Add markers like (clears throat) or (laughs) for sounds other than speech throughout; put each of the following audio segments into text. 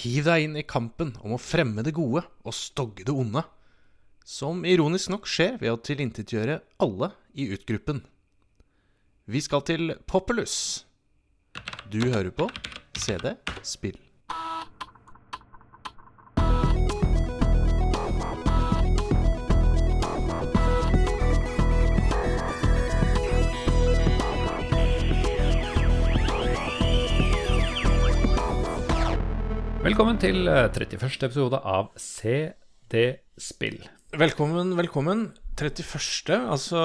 Hiv deg inn i kampen om å fremme det gode og stogge det onde. Som ironisk nok skjer ved å tilintetgjøre alle i utgruppen. Vi skal til Populus. Du hører på CD Spill. Velkommen til eh, 31. episode av CD Spill. Velkommen, velkommen. 31. Altså,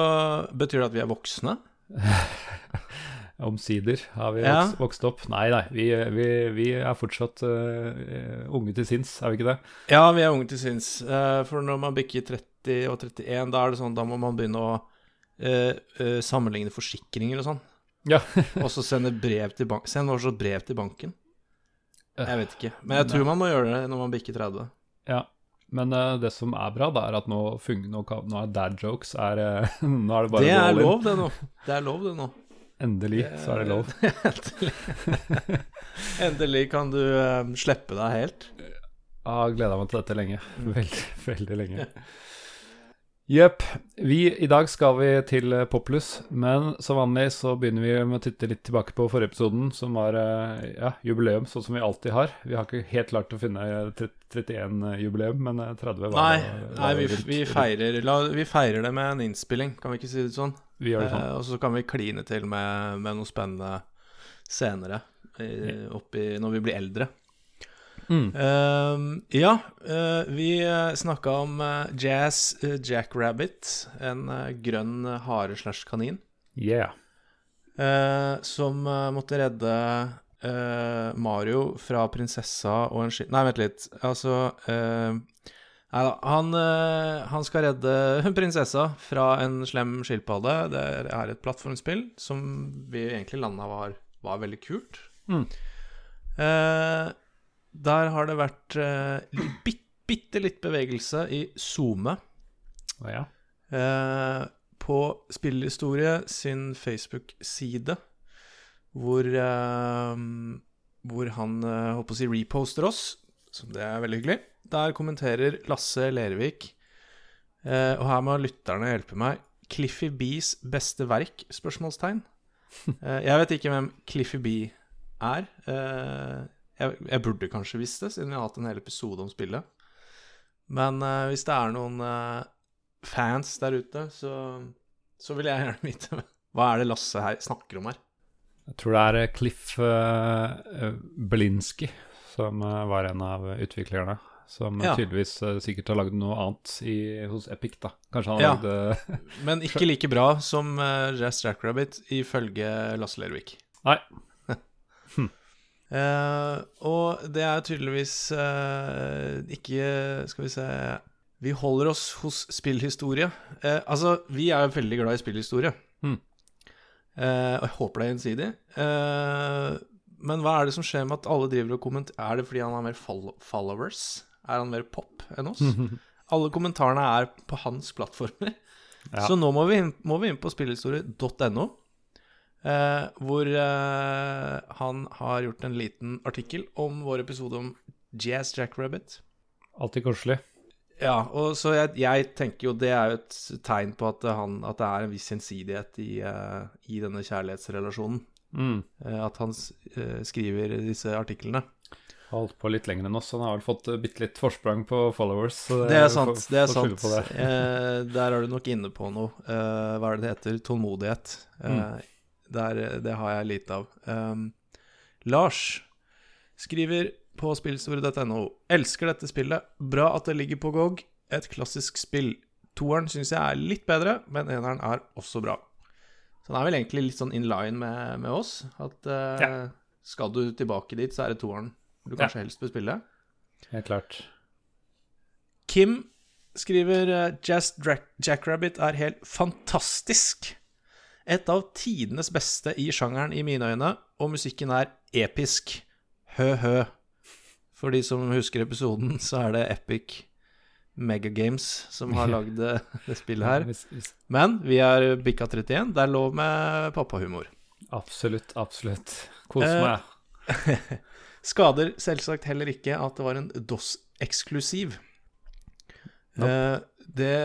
betyr det at vi er voksne? (laughs) Omsider har vi Ja. vokst, vokst opp. Nei, nei, vi, vi, vi er fortsatt uh, unge til sinns, er vi ikke det? Ja, vi er unge til sinns. Uh, For når man bikker 30 og 31, da er det sånn, da må man begynne å uh, eh, sammenligne forsikringer og sånn. Ja. (laughs) Og så sende brev til banken. Send også brev til banken. Eh, Jeg vet ikke. Men jeg tror man må gjøre det når man bikker 30. ja. Men uh, det som er bra, da, er at nå, nå, nå er dad jokes er, uh, (laughs) Nå er det bare Det er lov, det nå. Det er lov, det nå. Endelig så er det lov. (laughs) Endelig. Endelig kan du eh, slippe deg helt. Jeg har gleda meg til dette lenge. (laughs) Veldig, veldig lenge. Jepp. I dag skal vi til Poplus, men som vanlig så begynner vi med å titte litt tilbake på forrige episoden, som var eh, ja, jubileum, sånn som vi alltid har. Vi har ikke helt klart å finne 31-jubileum, men eh, 30 var Nei, var nei vi, vi, feirer, la, vi feirer det med en innspilling, kan vi ikke si det sånn? Vi gjør det sånn. Eh, og så kan vi kline til med, med noe spennende senere, i, oppi, når vi blir eldre. Mm. Uh, ja, uh, vi snakka om eh, Jazz eh, Jackrabbit, en grønn hare slash kanin, Yeah. som måtte redde Mario fra prinsessa og en ski... Nei, vent litt. Altså Nei da. Han, han skal redde (laughs) prinsessa fra en slem skilpadde. Det er et plattformspill som vi egentlig landa var, var veldig kult. Mm. Eh, der har det vært eh, bit, bitte litt bevegelse i SoMe. Oh, ja. Eh, på Spillhistorie sin Facebook-side, hvor, eh, hvor han eh, håper å si reposter oss, som det er veldig hyggelig. Der kommenterer Lasse Lervik, eh, og her må lytterne hjelpe meg, Cliffy Bees beste verk? spørsmålstegn. (laughs) Eh, jeg vet ikke hvem Cliffy Bee er. Jeg, jeg burde kanskje visst det, siden vi har hatt en hel episode om spillet. Men uh, hvis det er noen uh, fans der ute, så, så vil jeg gjerne (laughs) vite hva er det Lasse her snakker om her. Jeg tror det er eh, Cliff uh, Belinsky som var en av utviklerne. Som Ja. tydeligvis sikkert har lagd noe annet i, hos Epic, da. Kanskje han har Ja. lagd eh, (laughs) Men ikke like bra som uh, Jazz Jackrabbit, ifølge Lasse Lervik. Nei. Eh, og det er tydeligvis uh, ikke Skal vi se Vi holder oss hos spillhistorie. Uh, altså, vi er veldig glad i spillhistorie. Mm. Og jeg håper det er gjensidig. Men hva er det som skjer med at alle driver og kommenterer Er det fordi han har mer followers? Er han mer pop enn oss? (laughs) Alle kommentarene er på hans plattformer. Ja. Så nå må vi inn, må vi inn på spillhistorie.no, eh, hvor eh, han har gjort en liten artikkel om vår episode om Jazz Jackrabbit. Alltid koselig. Ja, og så jeg, jeg tenker jo det er jo et tegn på at, han, at det er en viss gjensidighet i, eh, i denne kjærlighetsrelasjonen. Mm. At han skriver disse artiklene. Holdt på litt lenger enn oss. Han har vel fått bitte litt forsprang på followers. Det er sant. det er sant. det. Eh, der er du nok inne på noe. Eh, hva er det det heter? Tålmodighet. Eh, Mm. Der, det har jeg lite av. Um, Lars skriver på spillstore.no. Elsker dette spillet. Bra at det ligger på GOG. Et klassisk spill. Toeren syns jeg er litt bedre, men eneren er også bra. Så den er vel egentlig litt sånn in line med, med oss. At uh, Ja. skal du tilbake dit, så er det toeren du Ja. kanskje helst bør spille. Helt klart. Kim skriver uh, Jazz Jackrabbit er helt fantastisk. Et av tidenes beste i sjangeren i mine øyne, og musikken er episk. Hø-hø. For de som husker episoden, så er det Epic Megagames som har (laughs) lagd det, det spillet her. Men vi er bikka 31. Det er lov med pappahumor. absolutt, absolutt. Kos Eh, meg. (laughs) Skader selvsagt heller ikke at det var en DOS-eksklusiv. Eh, det,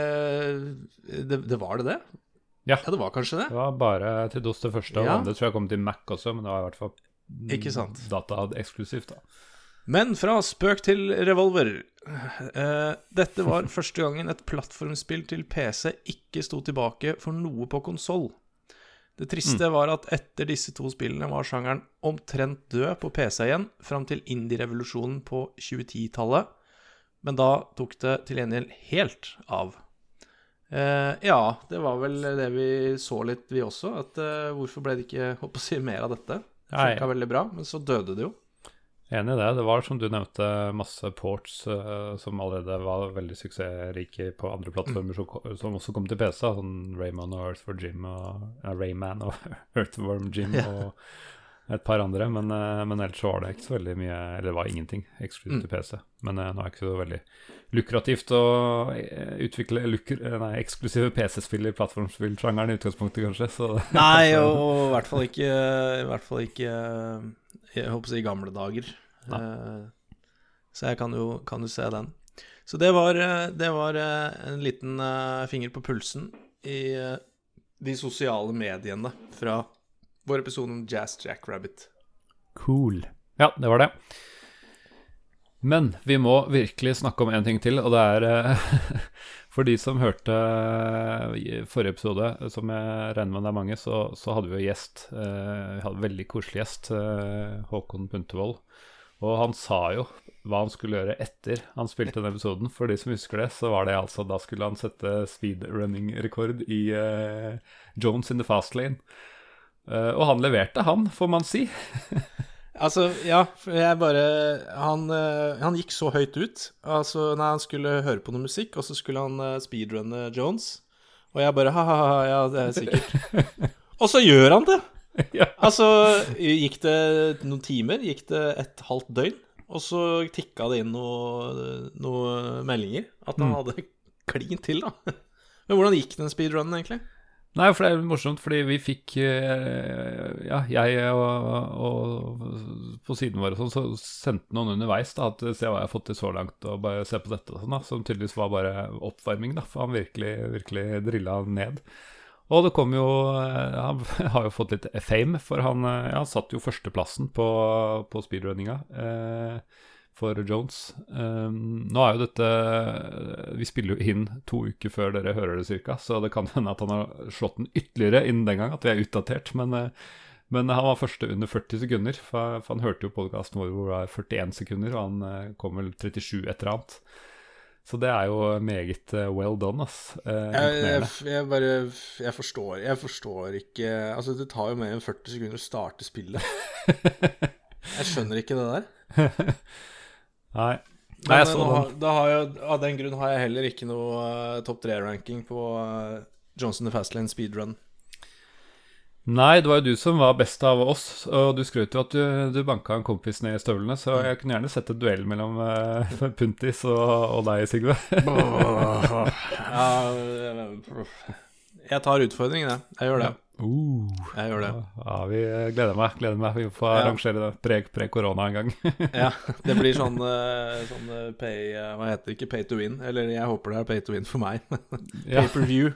det, det var det det? Ja. det var kanskje det. Det var bare til DOS det første, og Ja. det tror jeg kom til Mac også, men det var i hvert fall Ikke sant. data eksklusivt, da. Men fra spøk til revolver. Eh, dette var (laughs) første gangen et plattformspill til PC ikke sto tilbake for noe på konsoll. Det triste var at etter disse to spillene var sjangeren omtrent død på PC igjen, fram til indie-revolusjonen på 2010-tallet. Men da tok det til gjengjeld helt av. Eh, ja, det var vel det vi så litt, vi også. At eh, hvorfor ble det ikke håper å si, mer av dette? Det funka veldig bra, men så døde det jo. Enig i det. Det var som du nevnte, masse ports eh, som allerede var veldig suksessrike på andre plattformer, som, som også kom til PC. Sånn Rayman og Earthworm Jim og Rayman og (laughs) Earthworm Jim Ja. og et par andre. Men, eh, men ellers så var det ikke så veldig mye Eller det var ingenting eksklusivt til PC. Men eh, nå er det ikke så veldig lukrativt å eh, utvikle lukr nei, eksklusive PC-spill i plattformspillsjangeren i utgangspunktet, kanskje. Så (laughs) Nei, og, og i hvert fall ikke I hvert fall ikke Jeg håper å si gamle dager. Nei. så jeg kan jo, kan jo se den. Så det var, det var en liten finger på pulsen i de sosiale mediene fra vår episode om Jazz Jackrabbit. Cool. Ja, det var det. Men vi må virkelig snakke om en ting til, og det er eh, (laughs) For de som hørte eh, forrige episode, som jeg regner med det er mange, så, så hadde vi jo gjest. eh, Vi hadde en veldig koselig gjest, Håkon Puntervold. Og han sa jo hva han skulle gjøre etter han spilte den episoden. For de som husker det, så var det altså Da skulle han sette speedrunning-rekord i Jones in the fast lane. Eh, og han leverte, han, får man si. (laughs) Altså, ja, jeg bare Han, eh, han gikk så høyt ut. Altså, når han skulle høre på noe musikk, og så skulle han eh, speedrunne Jones. Og jeg bare ha-ha-ha, ja, det er sikkert. (laughs) og så gjør han det! (laughs) ja. Altså, gikk det noen timer? Gikk det et halvt døgn? Og så tikka det inn noen noe meldinger. At han hadde klin til, da. Men hvordan gikk den speedrunnen, egentlig? Nei, for det er morsomt, fordi vi fikk eh, Ja, jeg og, og på siden vår og sånn, så sendte noen underveis da, at se hva jeg har fått til så langt, og bare se på dette, og sånn da, som tydeligvis var bare oppvarming, da, for han virkelig, virkelig drilla ned. Og det kom jo eh, Han (laughs) har jo fått litt fame, for han, eh, ja, satt jo førsteplassen på, på speedrunninga. Eh, for Jones. Um, nå er jo dette Vi spiller jo inn to uker før dere hører det cirka, så det kan hende at han har slått den ytterligere innen den gang, at vi er utdatert. Men, eh, men han var første under 40 sekunder, for, for han hørte jo podkasten vår hvor det var 41 sekunder, og han eh, kom vel 37 et eller annet. Så det er jo meget eh, well done, ass. Eh, Jeg, jeg, jeg bare Jeg forstår Jeg forstår ikke Altså, det tar jo mer enn 40 sekunder å starte spillet. (laughs) Jeg skjønner ikke det der. (laughs) Nei. Nei, jeg så den. har, da har jeg, av den grunn har jeg heller ikke noe uh, topp tre-ranking på uh, Johnson the Fastlane speedrun. Nei, det var jo du som var best av oss, og du skrøt jo at du, du banka en kompis ned i støvlene, så jeg kunne gjerne sett et duell mellom uh, (laughs) Puntis og, og deg, Sigve. (laughs) ja, jeg tar utfordringen, jeg. Jeg gjør det. Uh, Jeg gjør det. ja, vi gleder meg. gleder meg. Vi får Ja. arrangere det pre- pre-korona en gang. (laughs) Ja, det blir sånn, eh, sånn eh, pay eh, Hva heter det? Ikke pay to win? Eller jeg håper det er pay to win for meg. (laughs) ja. Pay-per-view.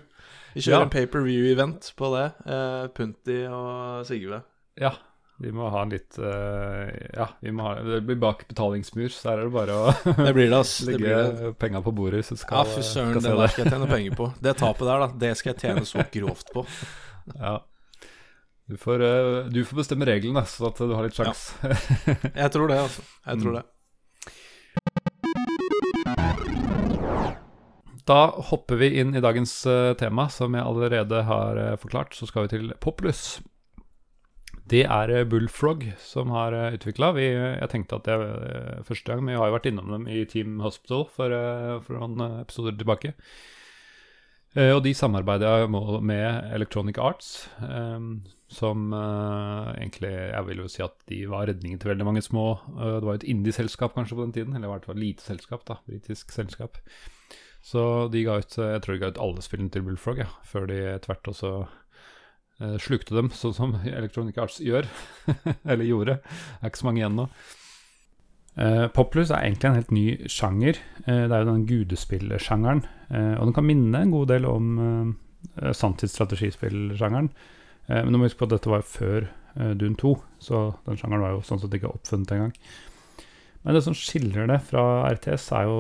Vi kjører Ja. en pay-per-view-event på det. Uh, Punti og Sigve. ja. Vi må ha en litt uh, Ja, vi må ha, det blir bak betalingsmur, så her er det bare å (laughs) Det blir det, ass. Legge blir penga på bordet hvis du Ja, skal, fy søren, det der skal jeg tjene penger på. (laughs) Det tapet der, da, det skal jeg tjene så grovt på. Ja. Du får, uh, du får bestemme reglene, så at du har litt sjans. (laughs) Jeg tror det, altså. Jeg tror det. Da hopper vi inn i dagens eh, tema, som jeg allerede har forklart. Så skal vi til Populus. Det er eh, Bullfrog som har uh, utvikla. Jeg tenkte at det første gang, men vi har jo vært innom dem i Team Hospital for, eh, for noen eh, episoder tilbake. Eh, og de samarbeider med Electronic Arts, eh, som eh, egentlig Jeg vil jo si at de var redningen til veldig mange små. eh, det var jo et indie-selskap kanskje på den tiden, eller i hvert fall lite selskap, da, britisk selskap. Så de ga ut Jeg tror de ga ut alle spillene til Bullfrog, ja, før de tvert også eh, slukte dem, sånn som Electronic Arts gjør. (laughs) Eller gjorde. Det er ikke så mange igjen nå. Uh, Poplus er egentlig en helt ny sjanger. Uh, det er jo den gudespillsjangeren. Uh, og den kan minne en god del om uh, sanntidsstrategispillsjangeren. Uh, men du må huske på at dette var før eh, Dune 2, så den sjangeren var jo sånn sett ikke oppfunnet engang. Men det som skiller det fra RTS, er jo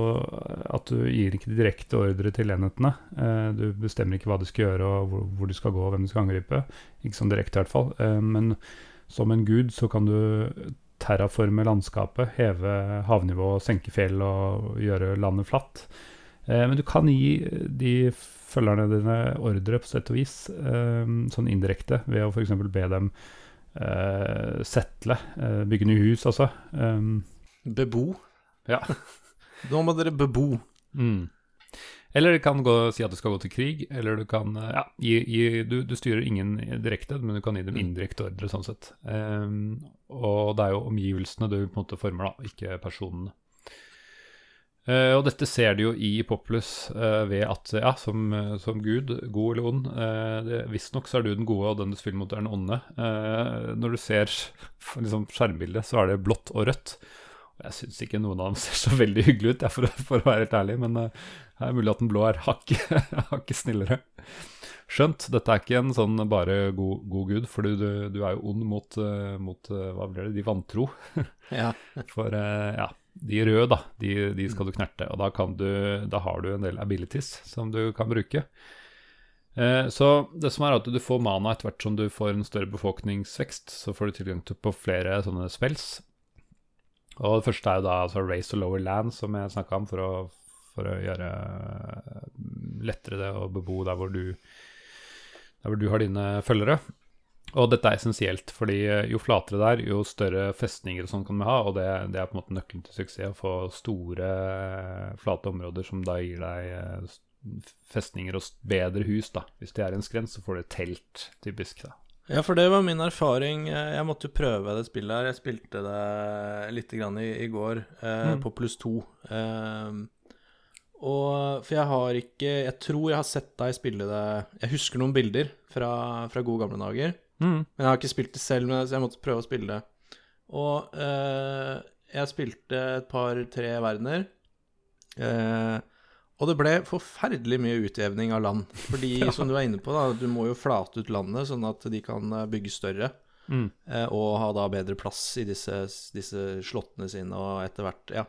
at du gir ikke direkte ordre til enhetene. Eh, du bestemmer ikke hva du skal gjøre, og hvor, du skal gå, og hvem du skal angripe. Ikke sånn direkte, i hvert fall. Eh, men som en gud så kan du terraforme landskapet, heve havnivået, senke fjell og gjøre landet flatt. Eh, men du kan gi de følgerne dine ordre på sett og vis, sånn indirekte, ved å f.eks. be dem settle, bygge nye hus, altså. Bebo. Ja. (laughs) Nå må dere bebo. Mm. Eller du kan gå, si at du skal gå til krig, eller du kan eh, ja, gi, gi, du, du, styrer ingen direkte, men du kan gi dem indirekte ordre, sånn sett. Um, og det er jo omgivelsene du på en måte former, da, ikke personene. Uh, og dette ser du jo i Poplus uh, ved at, ja, som, som, gud, god eller ond uh, Visstnok så er du den gode, og den du spiller mot, er den onde. Uh, når du ser (laughs) liksom, skjermbildet, så er det blått og rødt. Jeg syns ikke noen av dem (laughs) ser så veldig hyggelig ut, for, for, å være helt ærlig. Men uh, det er mulig at den blå er hakket (laughs) hakke snillere. Skjønt, dette er ikke en sånn bare god, god gud, for du, du, er jo ond mot, uh, mot uh, hva blir det, de vantro. (laughs) ja. For ja, de røde, da, de, de, skal du knerte. Og da, du, da, har du en del abilities som du kan bruke. Så det som er at du får mana etter hvert som du får en større befolkningsvekst, så får du tilgang til på flere sånne spells. Og det første er jo da altså Race to Lower Land, som jeg snakka om, for å, for å, gjøre lettere det å bebo der hvor, du, der hvor du har dine følgere. Og dette er essensielt, fordi jo flatere det er, jo større festninger og sånn kan vi ha. Og det, det, er på en måte nøkkelen til suksess, å få store, flate områder som da gir deg eh, festninger og bedre hus. da. Hvis det er en skrens, så får du telt, typisk. da. Ja, for det var min erfaring. Eh, jeg måtte jo prøve det spillet her. Jeg spilte det litt grann i, i går, eh, mm. på pluss to. Eh, og For jeg har ikke Jeg tror jeg har sett deg spille det Jeg husker noen bilder fra, fra gode gamle dager. Mm. Men jeg har ikke spilt det selv, så jeg måtte prøve å spille det. Og eh, jeg spilte et par-tre verdener. Eh, og det ble forferdelig mye utjevning av land. Fordi, (laughs) ja. som du er inne på, da, du må jo flate ut landet sånn at de kan eh, bygge større. Mm. Eh, og ha da bedre plass i disse, disse slottene sine, og etter hvert, ja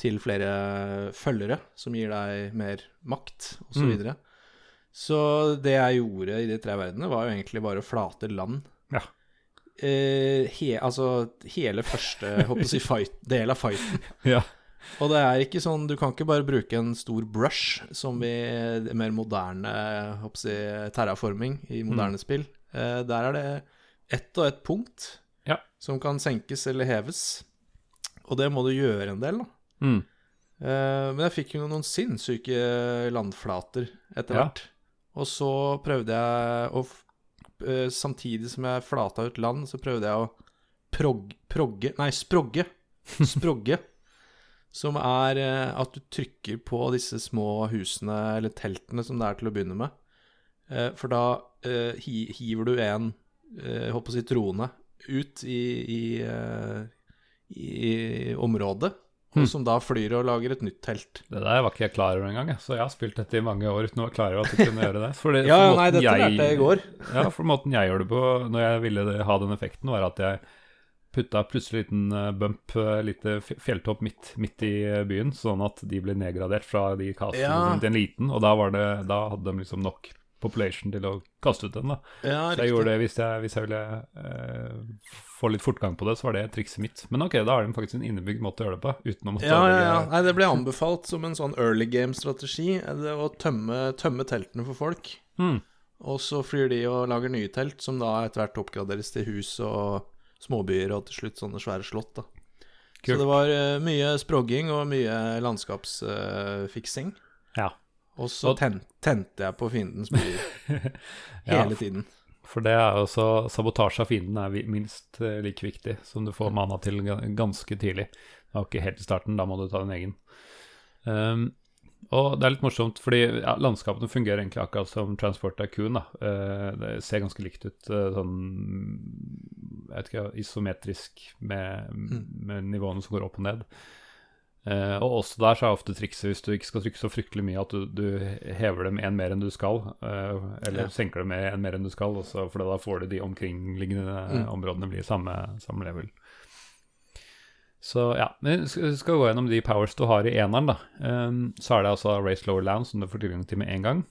Til flere følgere, som gir deg mer makt, osv. Så, mm. videre. så det jeg gjorde i de tre verdenene, var jo egentlig bare å flate land. Ja. Eh, he, altså hele første, håper jeg fight, del av fighten. (laughs) ja. Og det er ikke sånn Du kan ikke bare bruke en stor brush, som i mer moderne hoppsi, terraforming i moderne mm. spill. Eh, der er det ett og ett punkt ja. som kan senkes eller heves. Og det må du gjøre en del, da. Mm. Eh, men jeg fikk jo noen sinnssyke landflater etter hvert. Ja. Og så prøvde jeg å eh, Samtidig som jeg flata ut land, så prøvde jeg å prog, progge Nei, sprogge. (laughs) Sprogge. Som er eh, at du trykker på disse små husene, eller teltene, som det er til å begynne med. Eh, for da eh, hiver du en, jeg håper å si, trone ut i, i, i området. Og hm. som da flyr og lager et nytt telt. Det der var ikke jeg klar over engang, så jeg har spilt dette i mange år uten å være klar over at du kunne gjøre det. (laughs) Fordi, ja, nei, dette jeg, lærte jeg i går. ja, for måten jeg gjør det på når jeg ville ha den effekten, var at jeg putta plutselig en liten eh, bump, litt lite fjelltopp midt, midt, i eh, byen, sånn at de ble nedgradert fra de kastene ja. til en liten. Og da, det, da, hadde de liksom nok population til å kaste ut den. da. Ja, så jeg gjorde det hvis jeg, hvis jeg ville eh, få litt fortgang på det, så var det trikset mitt. Men ok, da har de faktisk en innebygd måte å gjøre det på. uten å måtte Ja, ja, ja. Nei, Det ble anbefalt som en sånn early game-strategi. Å tømme, tømme, teltene for folk. Mm. Og så flyr de og lager nye telt, som da etter hvert oppgraderes til hus og småbyer og til slutt sånne svære slott. da. Kult. Så det var uh, mye sprogging og mye landskapsfiksing. Ja. Og så ten tente jeg på fiendens byer (laughs) hele ja, tiden. For det er jo så Sabotasje av fienden er minst uh, like viktig, som du får mana til ganske tidlig. Det var ikke helt i starten, da må du ta din egen. Um, Og det er litt morsomt, fordi ja, landskapene fungerer egentlig akkurat som Transport Tycoon. da. Eh, det ser ganske likt ut, eh, sånn jeg vet ikke, isometrisk med, med nivåene som går opp og ned. Eh, og også der så er ofte trikset hvis du ikke skal trykke så fryktelig mye at du, du hever dem en mer enn du skal, eller Ja. senker dem en mer enn du skal, også, for da får du de omkringliggende Mm. områdene blir samme, samme level. Så ja, vi skal gå gjennom de powers du har i eneren, da. Um, så er det altså Race Lower Land som du får tilgang til med en gang.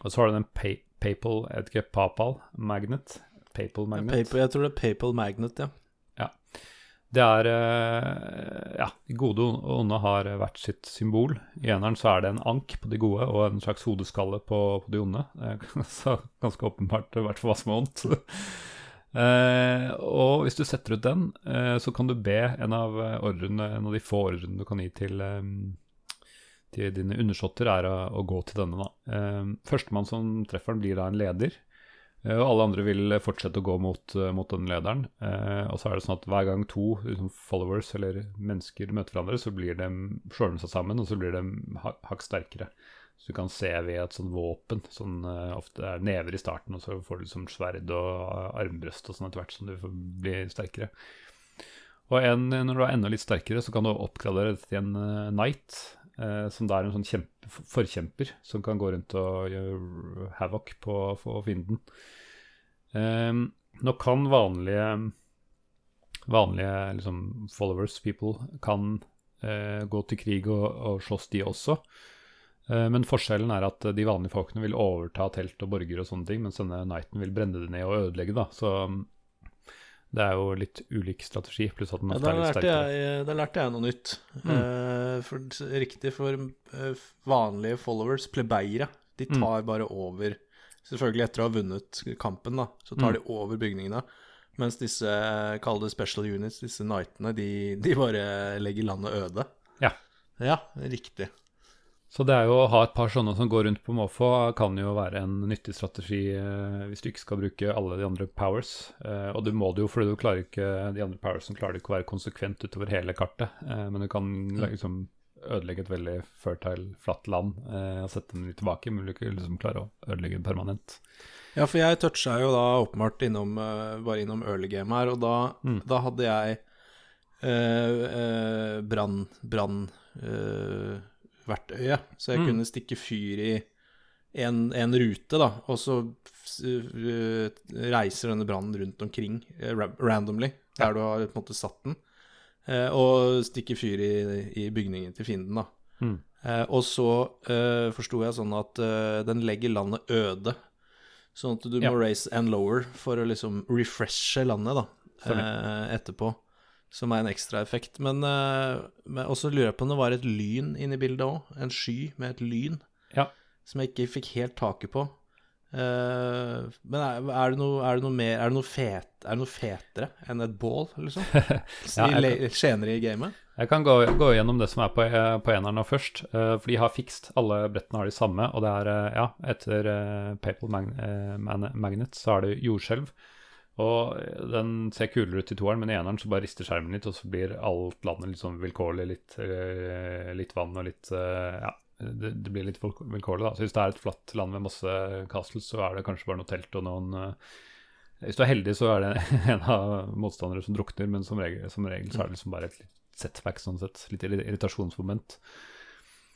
Og så har du den pa Papal, jeg vet ikke, Papal Magnet. Papal Magnet. Paper, jeg tror det er Papal Magnet, ja. ja. Det er uh, Ja, de gode og onde har hvert sitt symbol. I eneren så er det en ank på de gode og en slags hodeskalle på, på de onde. Det er (laughs) så ganske åpenbart i hvert fall hva som er ondt. Eh, og hvis du setter ut den, uh, så kan du be en av ordrene, en av de få ordrene du kan gi til, um, til dine undersåtter, er å, å gå til denne. da. Uh, Førstemann som treffer den, blir da en leder. Eh, Og alle andre vil fortsette å gå mot, eh, mot den lederen. Eh, og så er det sånn at hver gang to liksom, followers eller mennesker møter hverandre, så blir de, slår de seg sammen, og så blir de ha- hakk sterkere. Så du kan se ved et sånt våpen, sånn uh, ofte er never i starten, og så får du liksom sverd og armbrøst og sånn etter hvert som du får bli sterkere. Og en, når du er enda litt sterkere, så kan du oppgradere dette til en uh, knight, uh, som da er en sånn kjempe, forkjemper, som kan gå rundt og gjøre havoc på, på fienden. Um, nå kan vanlige vanlige liksom, followers, people, kan eh, gå til krig og, og slåss de også. Eh, men forskjellen er at de vanlige folkene vil overta telt og borger og sånne ting, mens denne knighten vil brenne det ned og ødelegge, da. Så mm, det er jo litt ulik strategi, pluss at den ofte ja, er litt sterkere. jeg, da lærte jeg noe nytt. Mm. Eh, for, riktig for eh, vanlige followers, plebeiere, de Mm. tar bare over Selvfølgelig etter å ha vunnet kampen, da, så tar Mm. de over bygningene. Mens disse, eh, kall det special units, disse knightene, de, de bare legger landet øde. Ja. Ja, riktig. Så det er jo å ha et par sånne som går rundt på måfå, kan jo være en nyttig strategi eh, hvis du ikke skal bruke alle de andre powers. Eh, og du må det jo, fordi du klarer ikke de andre powersene klarer ikke å være konsekvent utover hele kartet. Eh, men du kan liksom ødelegge et veldig fertile, flatt land eh, og sette dem litt tilbake, men du ikke liksom klare å ødelegge det permanent. Ja, for jeg toucha jo da åpenbart innom, eh, bare innom early game her, og da, Mm. da hadde jeg brann... brann eh, verktøye, så jeg Mm. kunne stikke fyr i en, en rute, da, og så eh, reiser denne brannen rundt omkring eh, randomly, der du har på en måte satt den, eh, og stikker fyr i, i bygningen til fienden, da. Mm. Og så uh, forsto jeg sånn at uh, den legger landet øde. Sånn at du Ja. må raise and lower for å liksom refreshe landet, da, uh, etterpå. Som er en ekstra effekt. Men, eh, men også lurer jeg på om det var et lyn inne i bildet òg. En sky med et lyn. Ja. Som jeg ikke fikk helt taket på. Eh, men er, er, det noe, er, det noe mer, er, det noe fet, er det noe fetere enn et bål, liksom? (laughs) Ja, I Senere i gamet? Jeg kan gå, gå gjennom det som er på, eh, på eneren nå først. for de har fikst. Alle brettene har de samme. Og det er, ja, etter uh, Papal Mag Magnet så er det jordskjelv. Og den ser kulere ut i toeren, men i eneren så bare rister skjermen litt, og så blir alt landet litt sånn vilkårlig. Litt, eh, litt vann og litt eh, Ja, det, det blir litt vilk- vilkårlig, da. Så hvis det er et flatt land med masse castles, så er det kanskje bare noe telt og noen eh, hvis du er heldig, så er det (laughs) en av motstandere som drukner, men som regel, som regel så er det liksom bare et litt setback, sånn sett. Litt irri- irritasjonsmoment.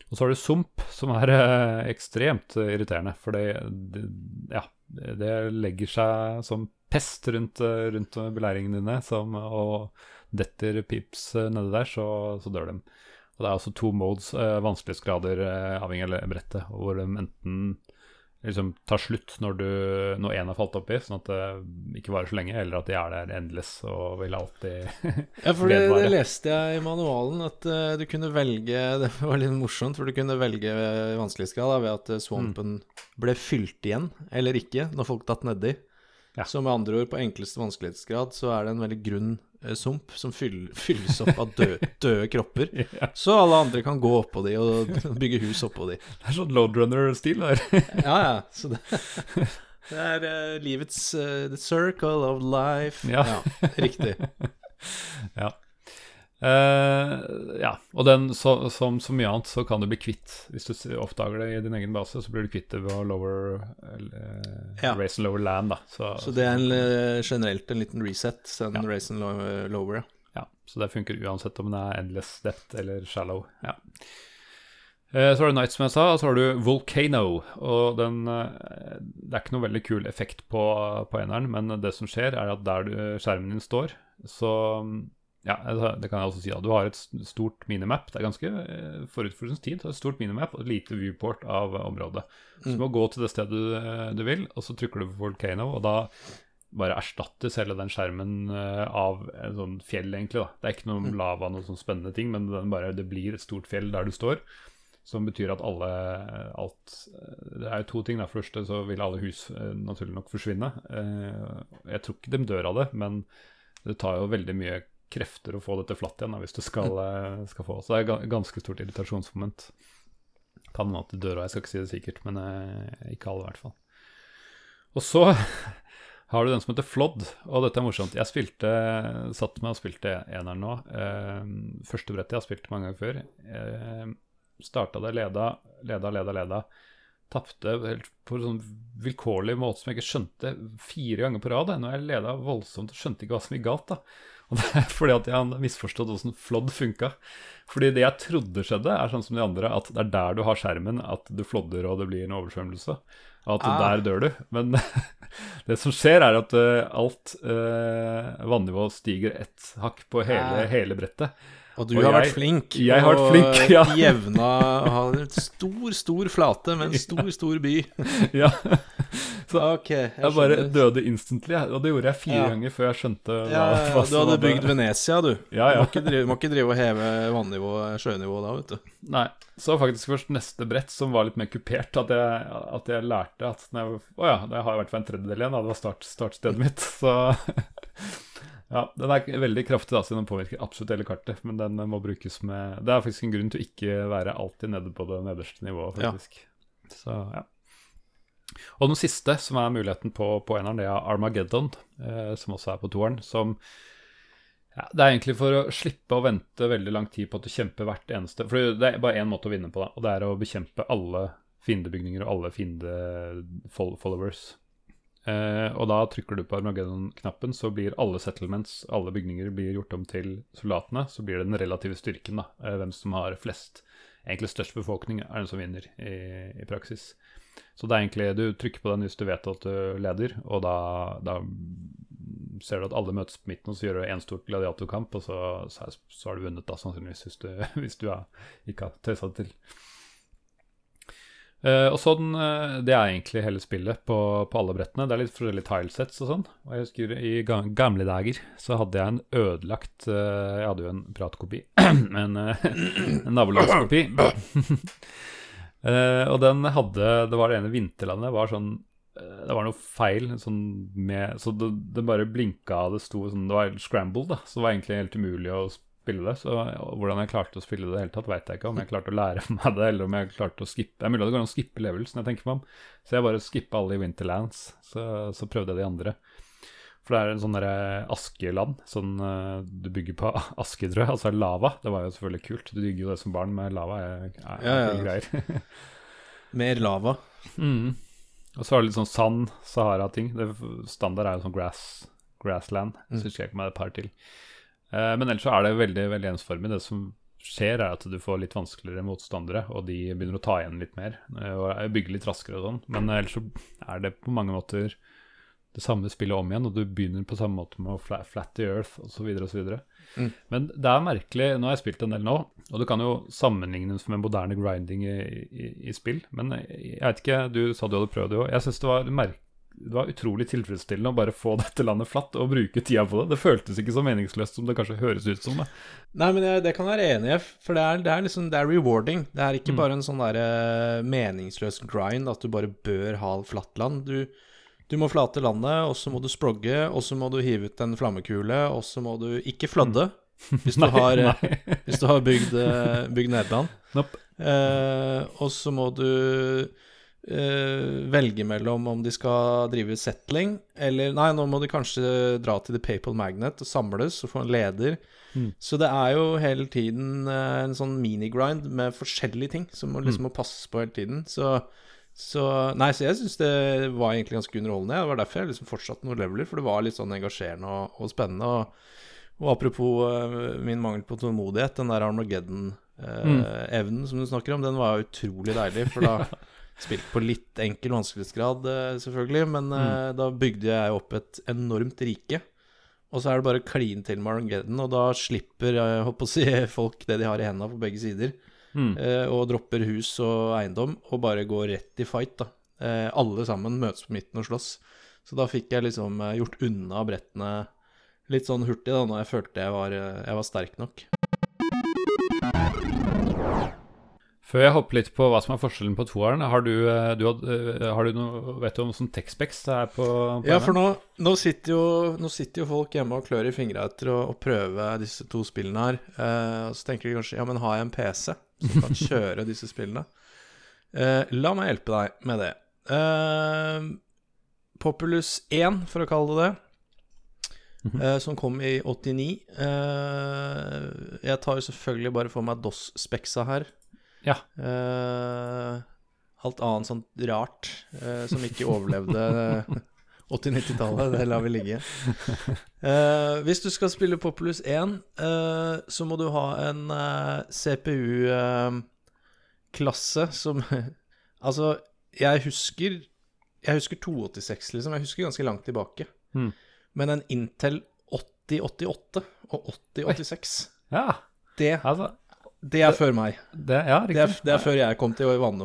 Og så har du sump, som er eh, ekstremt irriterende. For det, det, ja, det legger seg som pest rundt, eh, rundt beleiringene dine. Som, og detter pips eh, nedi der, så, så dør de. Og det er altså to modes, eh, vanskelighetsgrader eh, avhengig av brettet, hvor de enten liksom tar slutt når, du, når en har falt oppi, sånn at det ikke varer så lenge, eller at de er der endless og vil alltid (laughs) Ja, for det, det leste jeg i manualen, at uh, du kunne velge (laughs) Det var litt morsomt, for du kunne velge vanskelighetsgrad ved at swampen swampen ble fylt igjen eller ikke når folk datt nedi. Ja. Så med andre ord, på enkleste vanskelighetsgrad så er det en veldig grunn eh, sump som fyll, fylles opp av døde, (laughs) døde kropper. ja. Så alle andre kan gå oppå de og (laughs) bygge hus oppå de. Det er sånn loadrunner-stil der. (laughs) Ja, ja. Så det, det er eh, livets uh, The circle of life. Ja. riktig. ja. Eh, ja, og den, så, som så mye annet, så kan du bli kvitt Hvis du oppdager det i din egen base, så blir du kvitt det ved å lower uh, Ja. Race and lower land, da. Så, Så det er en, eh, generelt en liten reset, den Ja. race and lower, ja. Så det funker uansett om det er endless depth eller shallow. Ja. Så har du Night, som jeg sa, og så har du Volcano. Og den Det er ikke noe veldig kul effekt på, på eneren, men det som skjer, er at der du, skjermen din står, så Ja, det kan jeg også si. da. Du har et stort minimap. Det er ganske eh, forut for sin tid. Et stort minimap og et lite viewport av området. Så du må gå til det stedet du, eh, du vil, og så trykker du på Volcano, og da bare erstattes hele den skjermen eh, av en sånn fjell, egentlig. da. Det er ikke noe lava, noe sånn spennende ting, men den bare, det blir et stort fjell der du står. Som betyr at alle alt Det er jo to ting. da. For første så vil alle hus naturlig nok forsvinne. Jeg tror ikke de dør av det, men det tar jo veldig mye krefter å få dette flatt igjen da, hvis du skal, eh, skal få Så det er ga- ganske stort irritasjonsmoment. Kan hende at det dør av, jeg skal ikke si det sikkert, men eh, ikke alle i hvert fall. Og så (laughs) har du den som heter Flod, og dette er morsomt. Jeg spilte, satt meg og spilte eneren nå. Eh, første brettet jeg har spilt mange ganger før. Eh, starta det, leda, leda, leda, leda. Tapte på en sånn vilkårlig måte som jeg ikke skjønte fire ganger på rad. Når jeg leda voldsomt og skjønte ikke hva som gikk galt. da. Og det er fordi at jeg har misforstått hvordan flodd funka. Fordi det jeg trodde skjedde, er sånn som de andre, at det er der du har skjermen, at du flodder og det blir en oversvømmelse. Og at Ah. der dør du. Men (laughs) det som skjer, er at eh, alt eh, vannivået stiger ett hakk på hele, Ah. hele brettet. Og du Og har jeg- vært flink. jeg har vært flink, (laughs) ja. jevna Har en stor, stor flate med en (laughs) stor, stor by. (laughs) Ja, så Ok, jeg jeg bare døde instantly, og det gjorde jeg fire Ja. ganger før jeg skjønte hva, Ja, du hadde bygd Venezia, du. Ja, ja. Du må ikke drive, må ikke drive og heve vannivået, sjønivået da, vet du. Nei. Så faktisk først neste brett, som var litt mer kupert, at jeg, at jeg lærte at Å oh ja, det har vært for en tredjedel igjen, da. Det var start, startstedet mitt. Så ja, den er veldig kraftig, da, siden den påvirker absolutt hele kartet. Men den må brukes med Det er faktisk en grunn til å ikke være alltid nede på det nederste nivået, Ja. faktisk. Så ja. Og den siste, som er muligheten på, på eneren, det er Armageddon, eh, som også er på toeren. Som ja, Det er egentlig for å slippe å vente veldig lang tid på at du kjemper hvert eneste For det er bare én måte å vinne på, da, og det er å bekjempe alle fiendebygninger og alle fiende-followers. Eh, og da trykker du på Armageddon-knappen, så blir alle settlements, alle bygninger, blir gjort om til soldatene. Så blir det den relative styrken, da. Eh, hvem som har flest, egentlig størst befolkning, er den som vinner i, i praksis. Så det er egentlig, du trykker på den hvis du vet at du leder, og da, da ser du at alle møtes på midten, og så gjør du én stor gladiatorkamp, og så, så, så har du vunnet, da, sannsynligvis, hvis du, (laughs) hvis du er, ikke har tøysa det til. Eh, og sånn, uh, Det er egentlig hele spillet på, på alle brettene. Det er litt forskjellige tilesets og sånn. Og jeg husker I ga gamle dager så hadde jeg en ødelagt uh, Jeg hadde jo en pratkopi, (clears throat) en, en nabolagskopi. (clears throat) Og den hadde Det var det ene vinterlandet var sånn Det var noe feil sånn med Så det, det bare blinka, det sto sånn Det var scramble, da. Så det var egentlig helt umulig å spille det. Så hvordan jeg klarte å spille det i det hele tatt, veit jeg ikke. Om jeg klarte å lære (laughs) meg det, eller om jeg klarte å skippe Det er mulig det går an å skippe levels, når jeg tenker meg om. Så jeg bare skippa alle i Winterlands. Så, så prøvde jeg de andre. For det er en sånn derre askeland. Sånn eh, du bygger på (laughs) aske, tror jeg. Altså lava. Det var jo selvfølgelig kult. Du digger jo det som barn, med lava er, er, Ja, ja. kule greier. (laughs) Mer lava. mm. Og så har du litt sånn sand, Sahara-ting. Standard er jo sånn grass, grassland. Mm. Så husker jeg ikke meg et par til. Eh, men ellers så er det veldig veldig ensformig. Det som skjer, er at du får litt vanskeligere motstandere, og de begynner å ta igjen litt mer. eh, Og bygge litt raskere og sånn. Men ellers så er det på mange måter det samme spillet om igjen, og du begynner på samme måte med å flat the earth osv. osv. Mm. Men det er merkelig Nå har jeg spilt en del nå, og du kan jo sammenligne det med moderne grinding i, i, i spill. Men jeg vet ikke, du sa du hadde prøvd det òg. Jeg syns det var merk det var utrolig tilfredsstillende å bare få (laughs) dette landet flatt og bruke tida på det. Det føltes ikke så meningsløst som det kanskje høres ut som. det. Nei, men jeg, det kan jeg være enig i, for det er, det er liksom Det er rewarding. Det er ikke Mm. bare en sånn der, meningsløs grind at du bare bør ha flatt land. Du, du må flate landet, og så må du sprogge, og så må du hive ut en flammekule, og så må du ikke flødde. Hvis du (laughs) Nei, har, eh, nei. hvis du har bygd, eh, bygd Nederland. Nope. Eh, og så må du eh, velge mellom om de skal drive settling, eller Nei, nå må de kanskje dra til The Papal Magnet og samles og få en leder. Mm. Så det er jo hele tiden uh, en sånn minigrind med forskjellige ting som må, liksom må passes på hele tiden. Så, så Nei, så jeg syns det var egentlig ganske underholdende. Det var derfor jeg liksom fortsatte noen leveler, for det var litt sånn engasjerende og, og spennende. Og, og apropos uh, min mangel på tålmodighet, den der Armageddon-evnen som du snakker om, den var utrolig deilig, for da (laughs) Spilt på litt enkel vanskelighetsgrad, eh, selvfølgelig, men eh, da bygde jeg opp et enormt rike. Og så er det bare klin til med Armageddon, og da slipper jeg håper å si, (laughs) folk det de har i hendene på begge sider, Mm. eh, og dropper hus og eiendom, og bare går rett i fight, da. Eh, alle sammen møtes på midten og slåss. Så da fikk jeg liksom eh, gjort unna brettene litt sånn hurtig, da, når jeg følte jeg var, eh, jeg var sterk nok. Før jeg hopper litt på hva som er forskjellen på toeren, har du, eh, du, eh, har du noe, vet du om sånn Texpex det er på, på Ja, for nå, nå, sitter jo, nå sitter jo folk hjemme og klør i fingra etter å, å prøve disse to spillene her. Eh, og så tenker de kanskje ja, men har jeg en PC som kan (laughs) kjøre disse spillene? Eh, la meg hjelpe deg med det. Eh, Populus 1, for å kalle det det, eh, som kom i 89. Eh, jeg tar jo selvfølgelig bare for meg DOS-speksa her. Ja. Uh, alt annet sånt rart uh, som ikke overlevde (laughs) 80-90-tallet, det lar vi ligge. Uh, hvis du skal spille Populus 1, eh, så må du ha en CPU-klasse som (laughs) Altså, jeg husker Jeg husker 286, liksom. Jeg husker ganske langt tilbake. Mm. Men en Intel 8088 og 8086, Ja, det, altså det er før meg. det, Ja, Det er, det er før jeg kom til vann,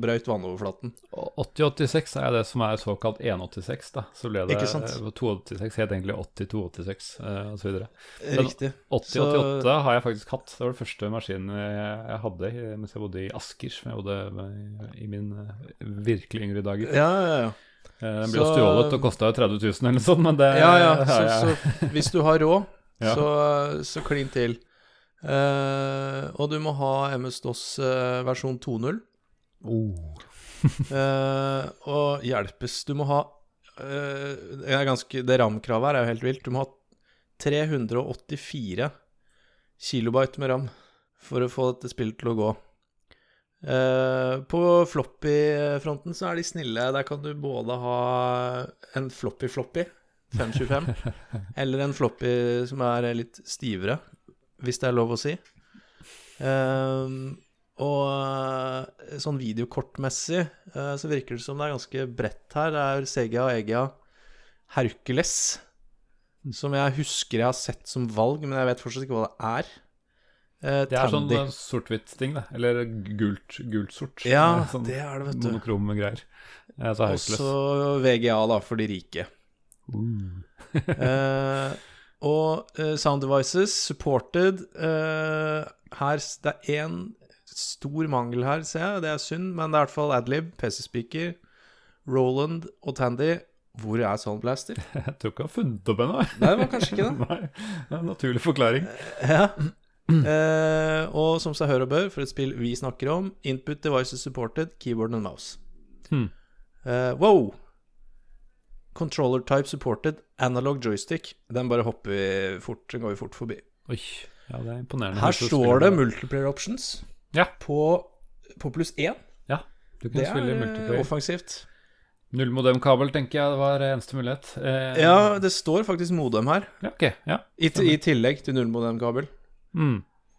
brøyt vannoverflaten. 8086 er det som er såkalt 186, da. Så ble det Ikke sant? eh, 286 het egentlig 8286 eh, og så videre. Den- Riktig. 8088 har jeg faktisk hatt. Det var den første maskinen jeg, hadde mens jeg bodde i Asker, som jeg bodde i, min eh, virkelig yngre dager. Ja, ja, ja. Eh, Den ble jo Så- stjålet og kosta 30 000 eller noe sånt, men det ja, ja. Så, (laughs) så hvis du har råd, Ja. så, så klin til. Eh, og du må ha MS-DOS uh, versjon 2.0. Oh. uh, (laughs) og hjelpes. Du må ha eh, Det er ganske Det RAM-kravet her er jo helt vilt. Du må ha 384 kilobyte med RAM for å få dette spillet til å gå. Eh, på floppy-fronten så er de snille. Der kan du både ha en floppy-floppy, 525, (laughs) eller en floppy som er litt stivere, hvis det er lov å si. Eh, og eh, sånn videokortmessig eh, så virker det som det er ganske bredt her. Det er Sega og Egia Hercules, som jeg husker jeg har sett som valg, men jeg vet fortsatt ikke hva det er. Eh, Det er sånn Tandy. sånn sort-hvitt-ting, da. Eller gult, gult-sort. Ja, Eh, sånn det er det, vet du. Monokrome greier. Og så VGA, da, for de rike. Uh. Eh, og uh, Sound Devices, supported uh, Her Det er én stor mangel her, ser jeg. Det er synd, men det er i hvert fall Adlib, PC Speaker, Roland og Tandy. Hvor er Soundblaster? (laughs) Jeg tror ikke jeg har funnet opp ennå. Nei, det var kanskje ikke det. (laughs) Nei, det er en naturlig forklaring. Ja. Uh, og som seg hør og bør, for et spill vi snakker om, input devices supported, keyboard and mouse. Hmm. Eh, wow! Controller type supported, analog joystick. Den bare hopper vi fort, den går vi fort forbi. Oi, ja, det er imponerende. Her står det multiplayer options Ja. på, på pluss én. Ja, du kan Det spille er eh, multiplayer. offensivt. Nullmodemkabel tenker jeg var eneste mulighet. Eh, Ja, det står faktisk modem her, ja, ok. Ja, i, i tillegg til nullmodemkabel. mm.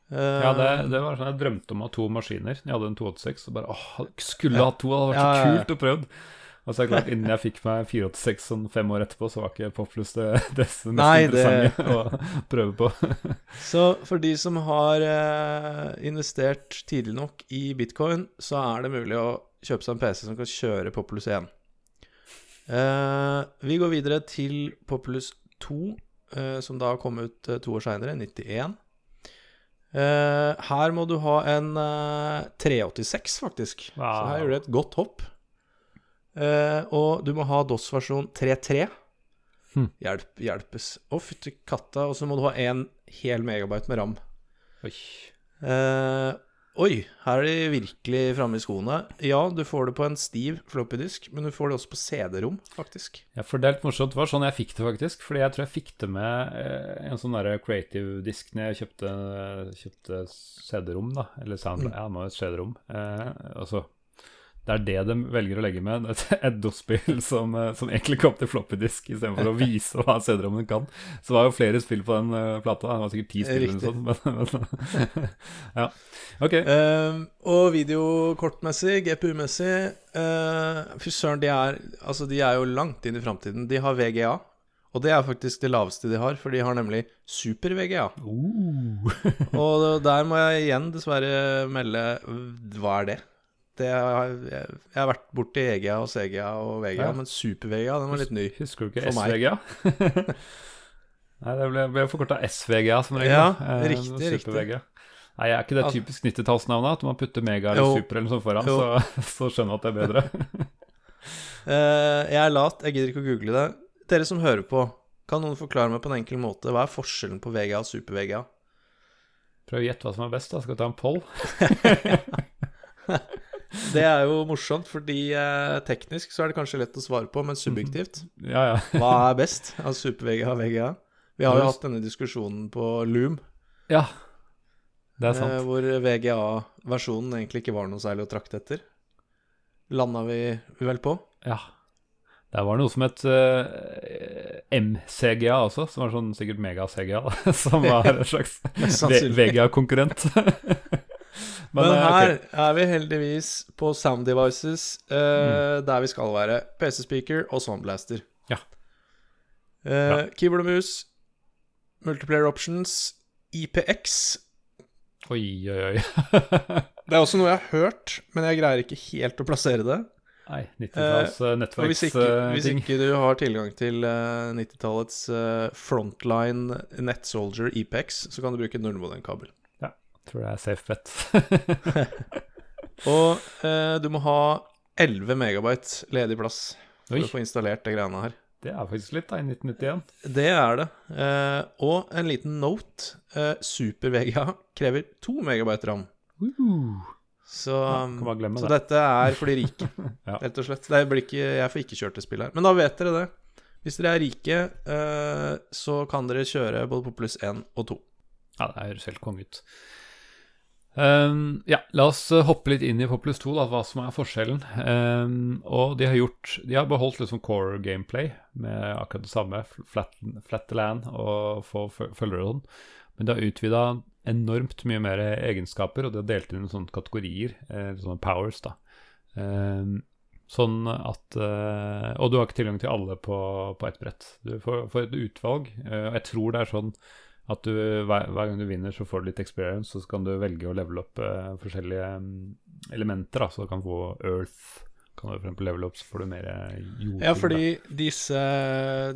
Eh, ja det, det var sånn jeg drømte om å ha to maskiner. Jeg hadde en 286 og bare åh, skulle hatt to. Det hadde vært så kult å prøve. Og så er det klart, innen jeg fikk meg 486 sånn fem år etterpå, så var ikke Poplus det, (laughs) det mest Nei, det- interessante å prøve på. (laughs) Så for de som har eh, investert tidlig nok i bitcoin, så er det mulig å kjøpe seg en PC som kan kjøre Poplus 1. Eh, vi går videre til Poplus 2, eh, som da kom ut to år seinere, 91. Eh, her må du ha en eh, 386, faktisk. Så her gjør du et godt hopp. Eh, og du må ha DOS-versjon 3.3. Hm. Hjelp, hjelpes. Å, fytti katta. Og så må du ha en hel megabyte med ram. Oi. Uh, Oi, her er de virkelig framme i skoene. Ja, du får det på en stiv floppydisk, men du får det også på CD-rom, faktisk. Ja, for det er litt morsomt. Det var sånn jeg fikk det, faktisk. Fordi jeg tror jeg fikk det med eh, en sånn derre creative-disk når jeg kjøpte, kjøpte CD-rom, da. Eller sound... Ja, nå er det CD-rom. Uh, altså det er det de velger å legge med. Et, et DOS-spill som, eh, som, egentlig kom til floppydisk istedenfor å vise hva CD-rommen kan. Så det var jo flere spill på den uh, plata. Det var sikkert ti spill eller sånn. Men, (laughs) ja. Ok. Uh, og videokortmessig, GPU-messig uh, Fy søren, de er, altså, de er jo langt inn i framtiden. De har VGA. Og det er faktisk det laveste de har, for de har nemlig super-VGA. Uh. og der må jeg igjen dessverre melde Hva er det? Det, jeg, jeg, jeg har vært borti EGA og CGA og VGA, ja. men Super-VGA den var litt ny. Husker du ikke SVGA? (laughs) Nei, det ble, ble forkorta SVGA som regel. Ja, eh, riktig, riktig. Nei, Er ikke det typisk 90-tallsnavnet? At man putter mega eller jo. super eller noe sånt foran, så, (laughs) så, skjønner man at det er bedre. uh, (laughs) jeg er lat, jeg gidder ikke å google det. Dere som hører på, kan noen forklare meg på en enkel måte hva er forskjellen på VGA og super-VGA? Prøv å gjette hva som er best, da. Skal vi ta en poll? (laughs) Det er jo morsomt, fordi eh, teknisk så er det kanskje lett å svare på, men subjektivt ja, ja. Hva (laughs) er best av super-VGA og VGA? Vi har jo hatt denne diskusjonen på Loom. Ja, det er sant. Eh, hvor VGA-versjonen egentlig ikke var noe særlig å trakte etter. Landa vi vel på? Ja. Det var noe som het eh, MCGA også, som var sånn sikkert mega-CGA. (laughs) Som var en slags VGA-konkurrent. Men, Men, her okay. er vi heldigvis på sound devices, uh, mm. der vi skal være. PC-speaker og soundblaster. Ja. Uh, keyboard og mus, multiplayer options, IPX. Oi, oi, oi. (laughs) det er også noe jeg har hørt, men jeg greier ikke helt å plassere det. Nei, 90-talls uh, nettverks hvis, ikke, hvis ikke du har tilgang til uh, 90-tallets uh, frontline NetSoldier IPX, så kan du bruke nullmodemkabel. Tror det er safe bet. (laughs) og eh, du må ha 11 megabyte ledig plass for Oi. å få installert det greiene her. Det er faktisk litt, da, i 1991. Det er det. Eh, og en liten note. Eh, Super-VGA krever 2 megabyte ram. Uh. Så, ja, så det. dette er for de rike, (laughs) ja. rett og slett. Ikke, jeg får ikke kjørt det spillet her. Men da vet dere det. Hvis dere er rike, eh, så kan dere kjøre både på pluss 1 og 2. Ja, det høres helt konge ut. Um, ja, la oss eh, hoppe litt inn i Populous 2, da, hva som er forskjellen. Um, og de har gjort De har beholdt liksom core gameplay med akkurat det samme, flat, flat land og få følgere sånn. Men de har utvida enormt mye mer egenskaper, og de har delt inn i sånne kategorier, eh, sånne powers, da. Um, sånn at uh, Og du har ikke tilgang til alle på, på ett brett. Du får, får et utvalg, og jeg tror det er sånn at du, hver, hver, gang du vinner, så får du litt experience, så kan du velge å levele opp uh, forskjellige um, elementer. Da. Så du kan få Earth. Kan du f.eks. levele opp, så får du mer jord. Ja, fordi disse,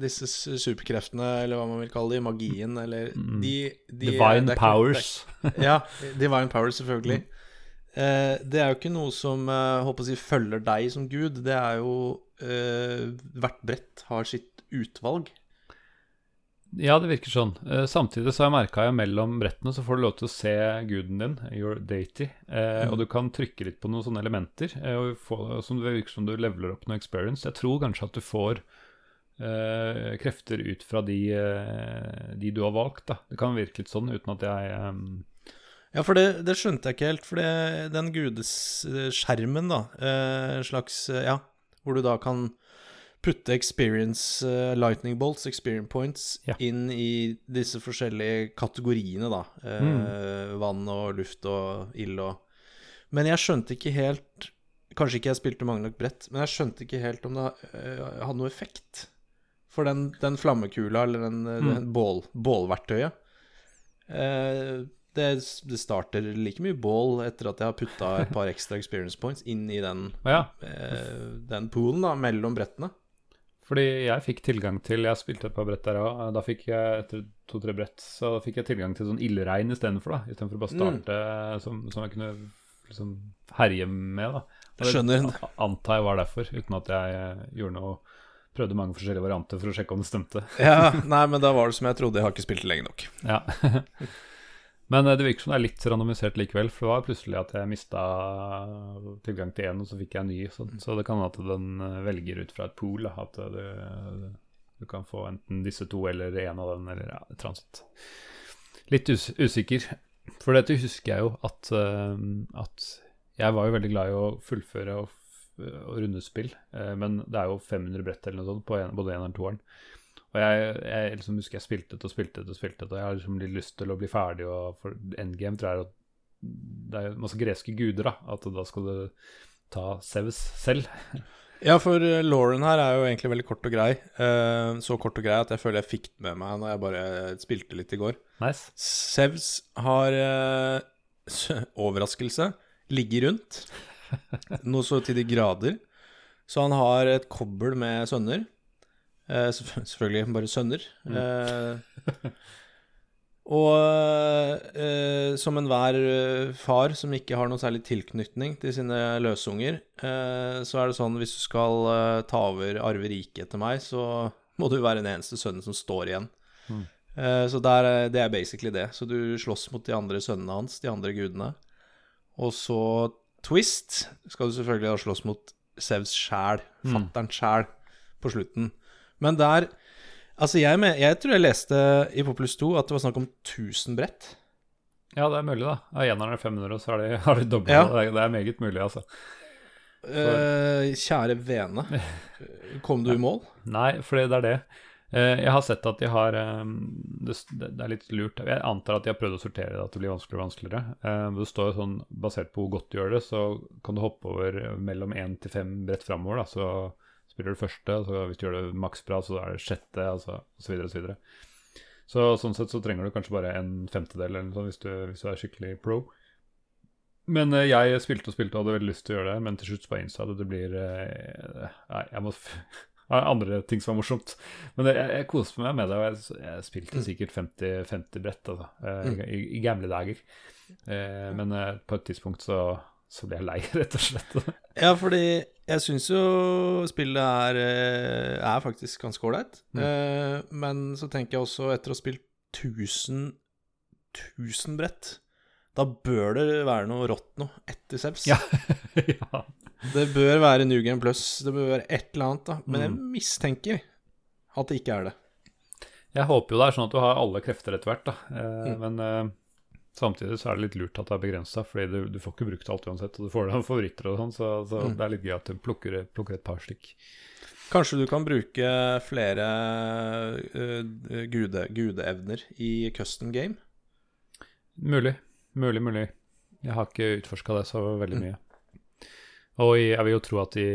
disse, superkreftene, eller hva man vil kalle de, magien, eller mm. de, de, Divine er, powers. Det, (laughs) ja, divine powers, selvfølgelig. Mm. Uh, det er jo ikke noe som uh, håper å si, følger deg som gud. Det er jo Hvert brett har sitt utvalg. Ja, det virker sånn. Uh, samtidig så har jeg merka at mellom brettene så får du lov til å se guden din, your deity, uh, mm. og du kan trykke litt på noen sånne elementer uh, og få, som det virker som du leveler opp noe experience. Jeg tror kanskje at du får krefter ut fra de, de, du har valgt. da. Det kan virke litt sånn uten at jeg. Ja, for det, det, skjønte jeg ikke helt. For det, den gudeskjermen, da, slags Ja, hvor du da kan putte experience uh, lightning bolts, experience points, ja. inn i disse forskjellige kategoriene, da. Uh, mm. Vann og luft og ild og Men jeg skjønte ikke helt Kanskje ikke jeg spilte mange nok brett, men jeg skjønte ikke helt om det uh, hadde noe effekt. For den, den flammekula, eller den, mm. den bål, bålverktøyet det, det, starter like mye bål etter at jeg har putta et par ekstra experience points inn i den, ja. den poolen da, mellom brettene. Fordi jeg fikk tilgang til Jeg spilte et par brett der òg. Da fikk jeg etter to-tre brett så fikk jeg tilgang til sånn ildregn istedenfor. Istedenfor bare mm. starte mm. som, som, jeg kunne liksom herje med. da og Skjønner. Det antar jeg var derfor, uten at jeg eh, gjorde noe Prøvde mange forskjellige varianter for å sjekke om det stemte. ja, (laughs) Nei, men da var det som jeg trodde. Jeg har ikke spilt det lenge nok. Ja (laughs) Men eh, det virker som det er litt randomisert likevel, for det var plutselig at jeg mista tilgang til én, og så fikk jeg en ny. Så, så det kan hende at den eh, velger ut fra et pool. At du, du kan få enten disse to eller en av den, eller ja, transit. Litt us usikker. For dette husker jeg jo at, at jeg var jo veldig glad i å fullføre og, og runde spill, men det er jo 500 brett eller noe sånt på en, både eneren og toeren. Og jeg, jeg liksom husker jeg spilte det og spilte det og spilte det, og jeg har liksom litt lyst til å bli ferdig. Og for endgame tror jeg at det er masse greske guder, da. At da skal du ta Sevs selv. (laughs) Ja, for uh, Lauren her er jo egentlig veldig kort og grei. Uh, så kort og grei at jeg føler jeg fikk den med meg når jeg bare spilte litt i går. Nice. Sevs har (laughs) overraskelse ligger rundt. (laughs) Noe så til de grader. Så han har et kobbel med sønner. Eh, (laughs) selvfølgelig bare sønner. Mm. Uh, og uh, som enhver far som ikke har noe særlig tilknytning til sine løsunger, så er det sånn hvis du skal ta over arve riket etter meg, så må du være den eneste sønnen som står igjen. Mm. så der, det er basically det. Så du slåss mot de andre sønnene hans, de andre gudene. Og så Twist skal du selvfølgelig da slåss mot Sevs sjæl, mm. fatterns sjæl, på slutten. Men der Altså, jeg, med, jeg tror jeg leste i Populus 2 at det var snakk om 1000 brett. Ja, det er mulig, da. Av eneren er 500, og så har de, har de dobla ja. det. Det er meget mulig, altså. Uh, kjære vene. Kom du i mål? (laughs) Nei, for det er det. Uh, jeg har sett at de har um, det, det, er litt lurt. Jeg antar at de har prøvd å sortere det, at det blir vanskeligere og vanskeligere. Uh, det står jo sånn, Basert på hvor godt du gjør det, så kan du hoppe over mellom én til fem brett framover. Da, så spiller du første, så hvis du gjør det maksbra, så er det sjette, altså, og så videre og så. Så sånn sett så trenger du kanskje bare en femtedel eller noe sånt hvis du, hvis du er skikkelig pro. Men eh, jeg spilte og spilte og hadde veldig lyst til å gjøre det, men til slutt bare innså at det blir eh, Nei, jeg må (laughs) andre ting som var morsomt. Men jeg, jeg koste meg med det, og jeg, jeg spilte mm. sikkert 50, 50 brett altså, eh, mm. i, i, gamle dager. Eh, men eh, på et tidspunkt så så ble jeg lei, (laughs) rett og slett. ja, fordi jeg syns jo spillet er, eh, er faktisk ganske ålreit. Mm. Eh, men så tenker jeg også, etter å ha spilt 1000, 1000 brett, da bør det være noe rått noe etter Sebs. Ja. (laughs) ja. Det bør være New Game Plus, det bør være et eller annet, da. Men mm. jeg mistenker at det ikke er det. Jeg håper jo det er sånn at du har alle krefter etter hvert, da. Eh, mm. Men eh, Samtidig så er det litt lurt at det er begrensa, fordi du, du, får ikke brukt alt uansett. Og du får deg favoritter og sånn, så, så mm. det er litt gøy at du plukker, plukker, et par stykk. Kanskje du kan bruke flere uh, gude, gudeevner i custom game? Mulig. Mulig, mulig. Jeg har ikke utforska det så veldig mm. mye. Og jeg vil jo tro at i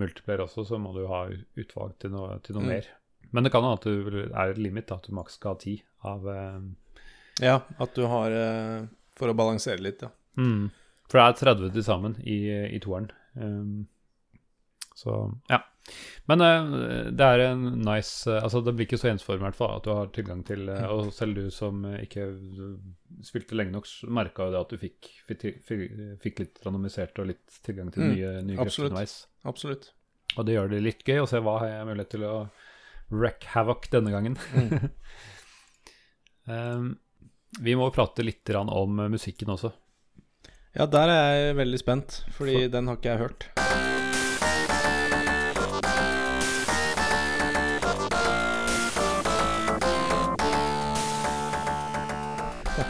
multiplayer også så må du ha utvalg til noe, til noe mm. mer. Men det kan hende at du er et limit, at du maks skal ha ti av uh, ja, at du har eh, For å balansere litt, ja. Mm. For det er 30 til sammen i, i toeren. Um, så ja. Men uh, det er en nice uh, Altså, det blir ikke så ensformig, i hvert fall, at du har tilgang til uh, Og selv du som ikke spilte lenge nok, merka jo det at du fikk, fikk, fikk, litt randomisert og litt tilgang til mm. nye, nye krefter underveis. Absolutt. Og det gjør det litt gøy å se hva har jeg mulighet til å wreck havoc denne gangen. Mm. um, (laughs) Vi må prate litt om musikken også. Ja, der er jeg veldig spent, fordi For... den har ikke jeg hørt.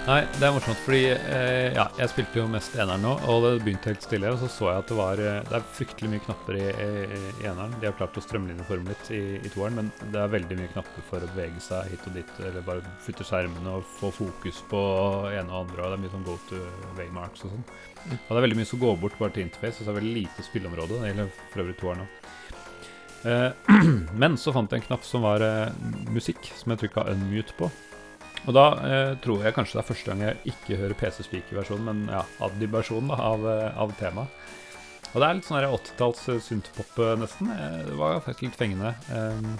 Nei, det er morsomt, fordi eh, ja, jeg spilte jo mest eneren nå, og det begynte helt stille. Og så så jeg at det var eh, Det er fryktelig mye knapper i, i, i eneren. De har klart å strømlinjeforme litt i, i toeren, men det er veldig mye knapper for å bevege seg hit og dit, eller bare flytte skjermene og få fokus på ene og andre, og det er mye sånn go to waymarks og sånn. Og det er veldig mye som går bort bare til interface, og så er det veldig lite spilleområde. Det gjelder for øvrig toeren òg. Eh, (clears throat) men så fant jeg en knapp som var eh, musikk, som jeg trykka unmute på. Og da eh, tror jeg kanskje det er første gang jeg ikke hører PC Speaker-versjonen, men ja, Adlib-versjonen av, eh, av temaet. Og det er litt sånn 80-talls eh, synthpop, eh, nesten. Det var faktisk litt fengende.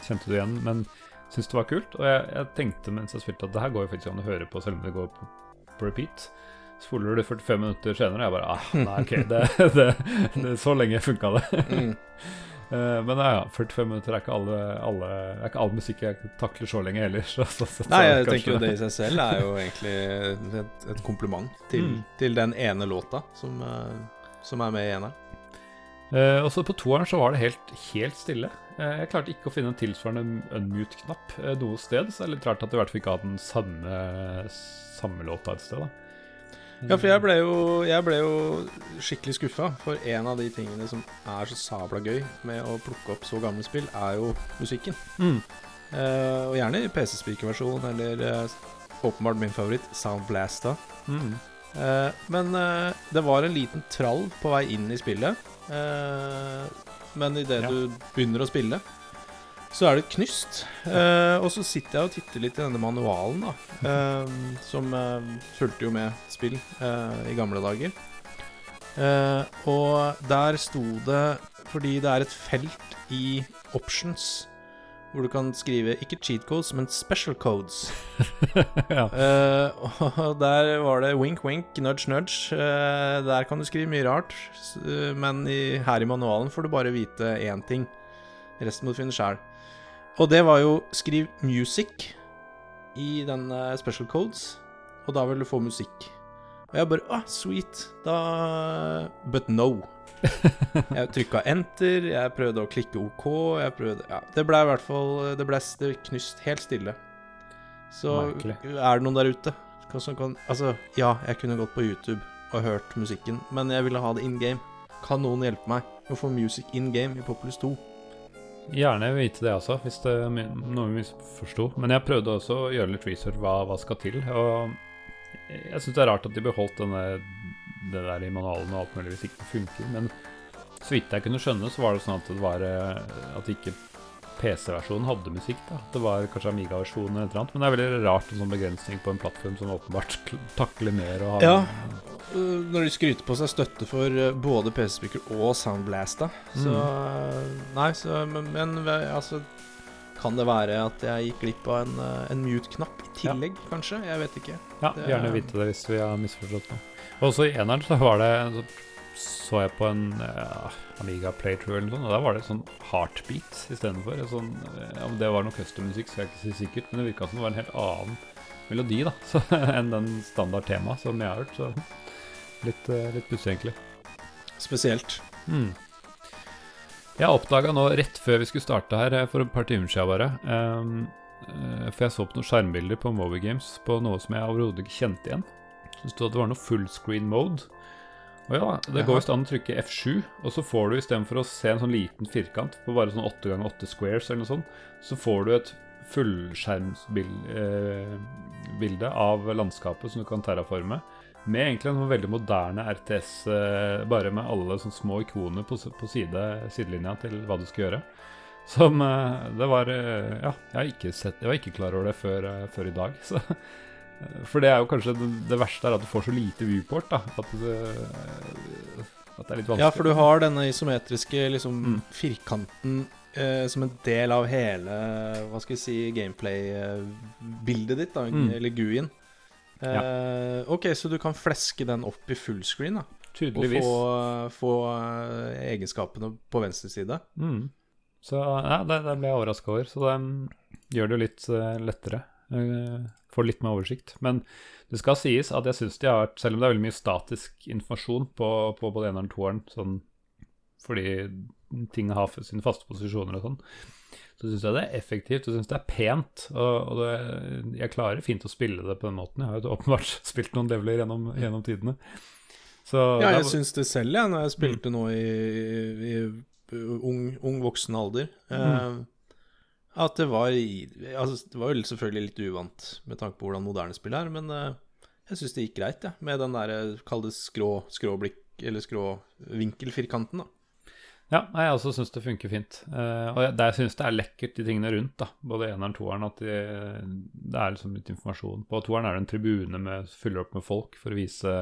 Kjente du igjen, men syntes det var kult. Og jeg, jeg, tenkte mens jeg spilte at det her går jo faktisk an å høre på selv om det går på, repeat. Spoler du 45 minutter senere, og jeg bare ah, nei, ok, det, (laughs) det, det, så lenge funka det. Eh, men ja, ja, 45 minutter er ikke alle, alle, er ikke all musikk jeg takler så lenge heller. (laughs) Så, så, så, Nei, jeg kanskje- tenker jo det i seg selv er jo egentlig et, et kompliment til, Mm. til den ene låta som, eh, som er med i eneren. Eh, og så på toeren så var det helt, helt stille. Eh, jeg klarte ikke å finne en tilsvarende unmute-knapp eh, noe sted, så det er litt rart at du i hvert fall ikke har den samme, samme låta et sted. da. Ja, for jeg ble jo, jeg ble jo skikkelig skuffa, for en av de tingene som er så sabla gøy med å plukke opp så gamle spill, er jo musikken. Mm. Uh, og gjerne i PC-speaker-versjon, eller uh, åpenbart min favoritt, Sound Blasta. Mm. Uh, men det var en liten trall på vei inn i spillet. Men idet Ja. du begynner å spille, så er det knust. Uh, og så sitter jeg og titter litt i denne manualen, da. Uh, som uh, fulgte jo med spill i gamle dager. Og der sto det Fordi det er et felt i options hvor du kan skrive ikke cheat codes, men special codes. (laughs) ja. (laughs) Og der var det wink, wink, nudge, nudge. Der kan du skrive mye rart, men i, her i manualen får du bare vite én ting. Resten må du finne sjæl. Og det var jo skriv music i den eh, special codes, og da vil du få musikk. Og jeg bare ah, sweet. Da But no. (laughs) Jeg trykka enter, jeg prøvde å klikke OK, jeg prøvde Ja, det ble i hvert fall Det ble knust helt stille. Så Merkelig. er det noen der ute som kan Altså, ja, jeg kunne gått på YouTube og hørt musikken, men jeg ville ha det in game. Kan noen hjelpe meg å få music in game i Populus 2? Gjerne vite det også, hvis det noe vi misforsto. Men jeg prøvde også å gjøre litt research hva, hva skal til. Og jeg syns det er rart at de beholdt denne, det der i manualen og alt mulig hvis ikke det funker. Men så vidt jeg kunne skjønne, så var det sånn at det var at det ikke PC-versjonen hadde musikk. da Det var kanskje Amiga-versjonen eller et eller annet. Men det er veldig rart en sånn begrensning på en plattform som åpenbart takler mer og har Ja. Uh, Når de skryter på seg støtte for uh, både PC-speaker og Soundblasta, så mm. Nei, så Men, men altså Kan det være at jeg gikk glipp av en, en mute-knapp i tillegg, kanskje? Jeg vet ikke. Ja, Det- gjerne vite det hvis vi har misforstått noe. Også i eneren så var det Så jeg på en ja, Amiga Playthrough eller noe sånt, og da var det sånn heartbeat istedenfor. Sånn, ja, om det var noe custom-musikk, skal jeg ikke si sikkert, men det virka som det var en helt annen melodi da (laughs) så, enn den standard temaet som jeg har hørt. Så litt, eh, litt pussig, egentlig. Spesielt. Mm. Jeg oppdaga nå rett før vi skulle starte her, eh, for et par timer siden bare eh, For jeg så på noen skjermbilder på Moby Games på noe som jeg overhodet ikke kjente igjen. Så det stod at det var noe fullscreen mode. Og ja, det går visst an å trykke F7, og så får du istedenfor å se en sånn liten firkant på bare sånn 8 ganger 8 squares eller noe sånt, så får du et fullskjermsbilde av landskapet som du kan terraforme. Med egentlig en sånn veldig moderne RTS, eh, bare med alle sånne små ikoner på, på side, sidelinja til hva du skal gjøre. Som eh, Det var eh, Ja, jeg, har ikke sett, jeg var ikke klar over det før, eh, før i dag. (laughs) Så, eh, for det er jo kanskje det, det verste er at du får så lite viewport, da. At det, at det er litt vanskelig. Ja, for du har denne isometriske liksom, Mm. firkanten eh, som en del av hele Hva skal vi si gameplay-bildet ditt, da, Mm. eller GUI-en. Eh, ok, så du kan fleske den opp i fullscreen, da. Og Tydeligvis. få, få eh, egenskapene på venstre side. Mm. Så ja, det, det ble jeg overraska over. Så det um, gjør det jo litt uh, lettere. Uh, får litt mer oversikt. Men det skal sies at jeg syns de har vært Selv om det er veldig mye statisk informasjon på, på både eneren og toeren, sånn fordi ting har sine faste posisjoner og sånn, så syns jeg det er effektivt og synes det er pent. Og, og det, jeg klarer fint å spille det på den måten. Jeg har jo åpenbart (laughs) spilt noen leveler gjennom, gjennom tidene. Så Ja, jeg er- syns det selv, jeg, når jeg spilte nå i, i, i ung, ung voksen alder. Eh, At det var altså, Det var jo selvfølgelig litt uvant med tanke på hvordan moderne spill er, men uh, jeg syns det gikk greit, jeg, med den der, eh, kall det skrå, skråblikk, eller skråvinkelfirkanten, da. Ja, jeg også syns det funker fint. Uh, og jeg, der syns det er lekkert, de tingene rundt. da Både eneren og toeren. At de, det er liksom litt informasjon. På toeren er det en tribune med fyller opp med folk for å vise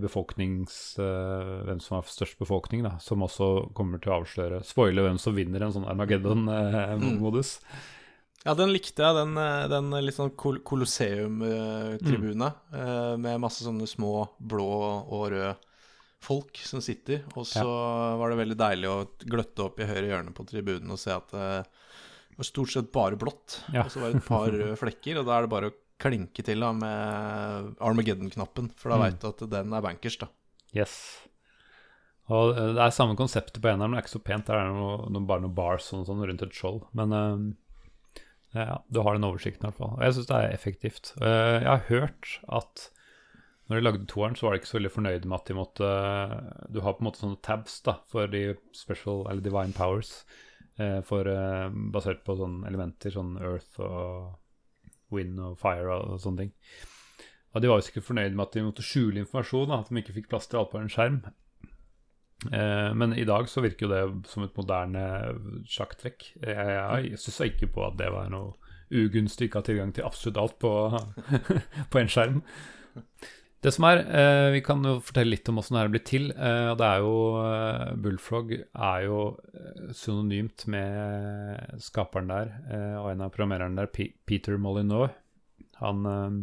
befolknings eh, Hvem som har størst befolkning, da Som også kommer til å avsløre Spoile hvem som vinner en sånn Armageddon-modus. (laughs) Ja, den likte jeg, den, eh, den litt sånn kol Colosseum-tribune, eh, med masse sånne små blå og røde folk som sitter. Og så var det veldig deilig å gløtte opp i høyre hjørne på tribunen og se at det var stort sett bare blått. Ja. Og så var det et par røde flekker, og da er det bare å klinke til da med Armageddon-knappen, for da Mm. veit du at den er bankers, da. Yes. Og eh, det er samme konseptet på eneren, men det er ikke så pent. Der er det noe, noe, bare noen bars og sånn rundt et skjold. Men uh, ja, du har den oversikten i hvert fall. Og jeg syns det er effektivt. Uh, jeg har hørt at når de lagde toeren, så var de ikke så veldig fornøyde med at de måtte Du har på en måte sånne tabs da, for de special, eller divine powers, uh, for, basert på sånne elementer, sånn earth og wind og fire og, sånne ting. Og de var jo sikkert fornøyd med at de måtte skjule informasjon, at de ikke fikk plass til alt på en skjerm. Eh, men i dag så virker jo det som et moderne sjakktrekk. Jeg, jeg syns ikke på at det var noe ugunstig ikke ha tilgang til absolutt alt på, (laughs) på en skjerm. Det som er, eh, Vi kan jo fortelle litt om åssen det her blir til. Eh, det er jo eh, Bullfrog er jo eh, synonymt med skaperen der, eh, og en av programmererne der, P Peter Molyneux. Han eh,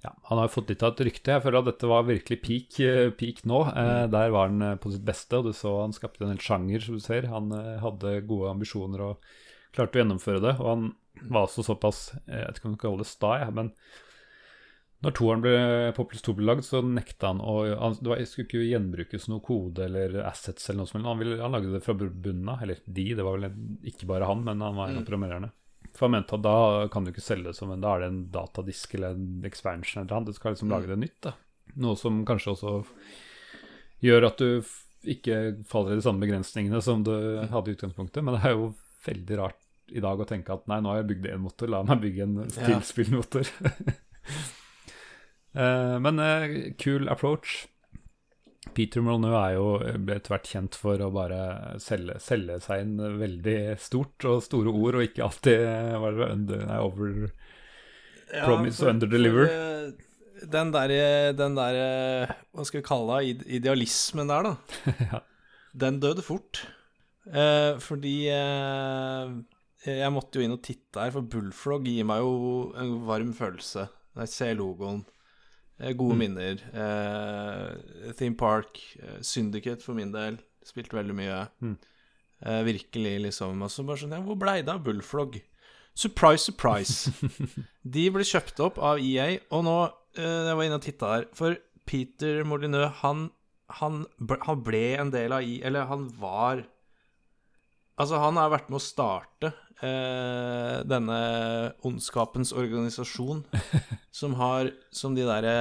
ja, han har jo fått litt av et rykte. Jeg føler at dette var virkelig peak, peak nå. Eh, der var han på sitt beste, og du så han skapte en hel sjanger, som du ser. Han hadde gode ambisjoner og klarte å gjennomføre det. Og han var også såpass Jeg vet ikke om du kan kalle det sta, men når toeren ble, Populous 2 ble lagd, så nekta han å han, Det var, skulle ikke gjenbrukes noe kode eller assets eller noe som helst. Han, ville- han lagde det fra bunnen av. Eller de, det var vel ikke bare han, men han var en av Mm. programmererne. For han mente at da kan du ikke selge det som en Da er det en datadisk eller en expansion eller annet. Du skal liksom Mm. lage det nytt, da. Noe som kanskje også gjør at du ikke faller i de samme begrensningene som du hadde i utgangspunktet. Men det er jo veldig rart i dag å tenke at nei, nå har jeg bygd én motor, la meg bygge en Ja. tilspillmotor. Eh, (laughs) men eh, cool approach. Peter Molyneux er jo ble etter hvert kjent for å bare selge, selge seg inn veldig stort og store ord, og ikke alltid hva det, under, nei, over Promise og under deliver den der, den der eh, Hva skal vi kalle det? Idealismen der, da. (laughs) ja. Den døde fort. Eh, fordi eh, jeg måtte jo inn og titte her, for Bullfrog gir meg jo en varm følelse. Når jeg ser logoen. Eh, gode Mm. minner. Eh, Theme Park, eh, Syndicate for min del. Spilte veldig mye. Mm. Virkelig, liksom. Og så bare sånn ja, Hvor blei det av Bullflog? Surprise, surprise. (laughs) De ble kjøpt opp av EA, og nå Jeg var inne og titta her, for Peter Molyneux, han, han, han ble en del av EA Eller han var Altså, han har vært med å starte eh, denne ondskapens organisasjon, (laughs) som har Som de derre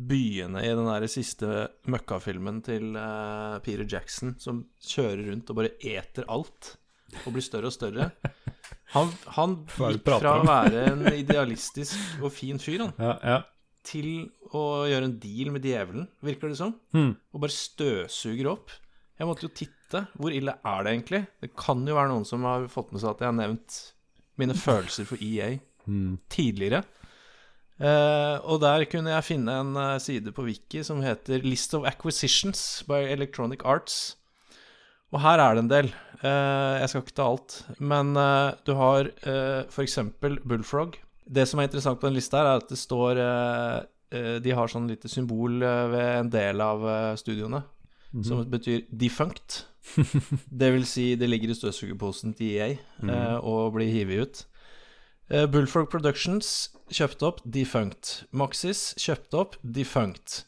byene i den der siste møkkafilmen til eh, Peter Jackson, som kjører rundt og bare eter alt, og blir større og større. Han, han (laughs) gikk fra å være en idealistisk og fin fyr, han, (laughs) Ja, ja. til å gjøre en deal med djevelen, virker det som. mm. Og bare støvsuger opp. Jeg måtte jo titte. Hvor ille er det egentlig? Det kan jo være noen som har fått med seg at jeg har nevnt mine følelser for EA Hmm. tidligere. Uh, og der kunne jeg finne en uh, side på Wiki som heter List of Acquisitions by Electronic Arts. Og her er det en del. Uh, jeg skal ikke ta alt. Men du har uh, f.eks. Bullfrog. Det som er interessant på den lista, her er at det står De har sånn lite symbol ved en del av studioene, -hmm. som betyr defunct. (laughs) Det vil si, det ligger i støvsugerposen til EA eh, og blir hivet ut. Eh, Bullfrog Productions kjøpte opp Defunct. Maxis kjøpte opp Defunct.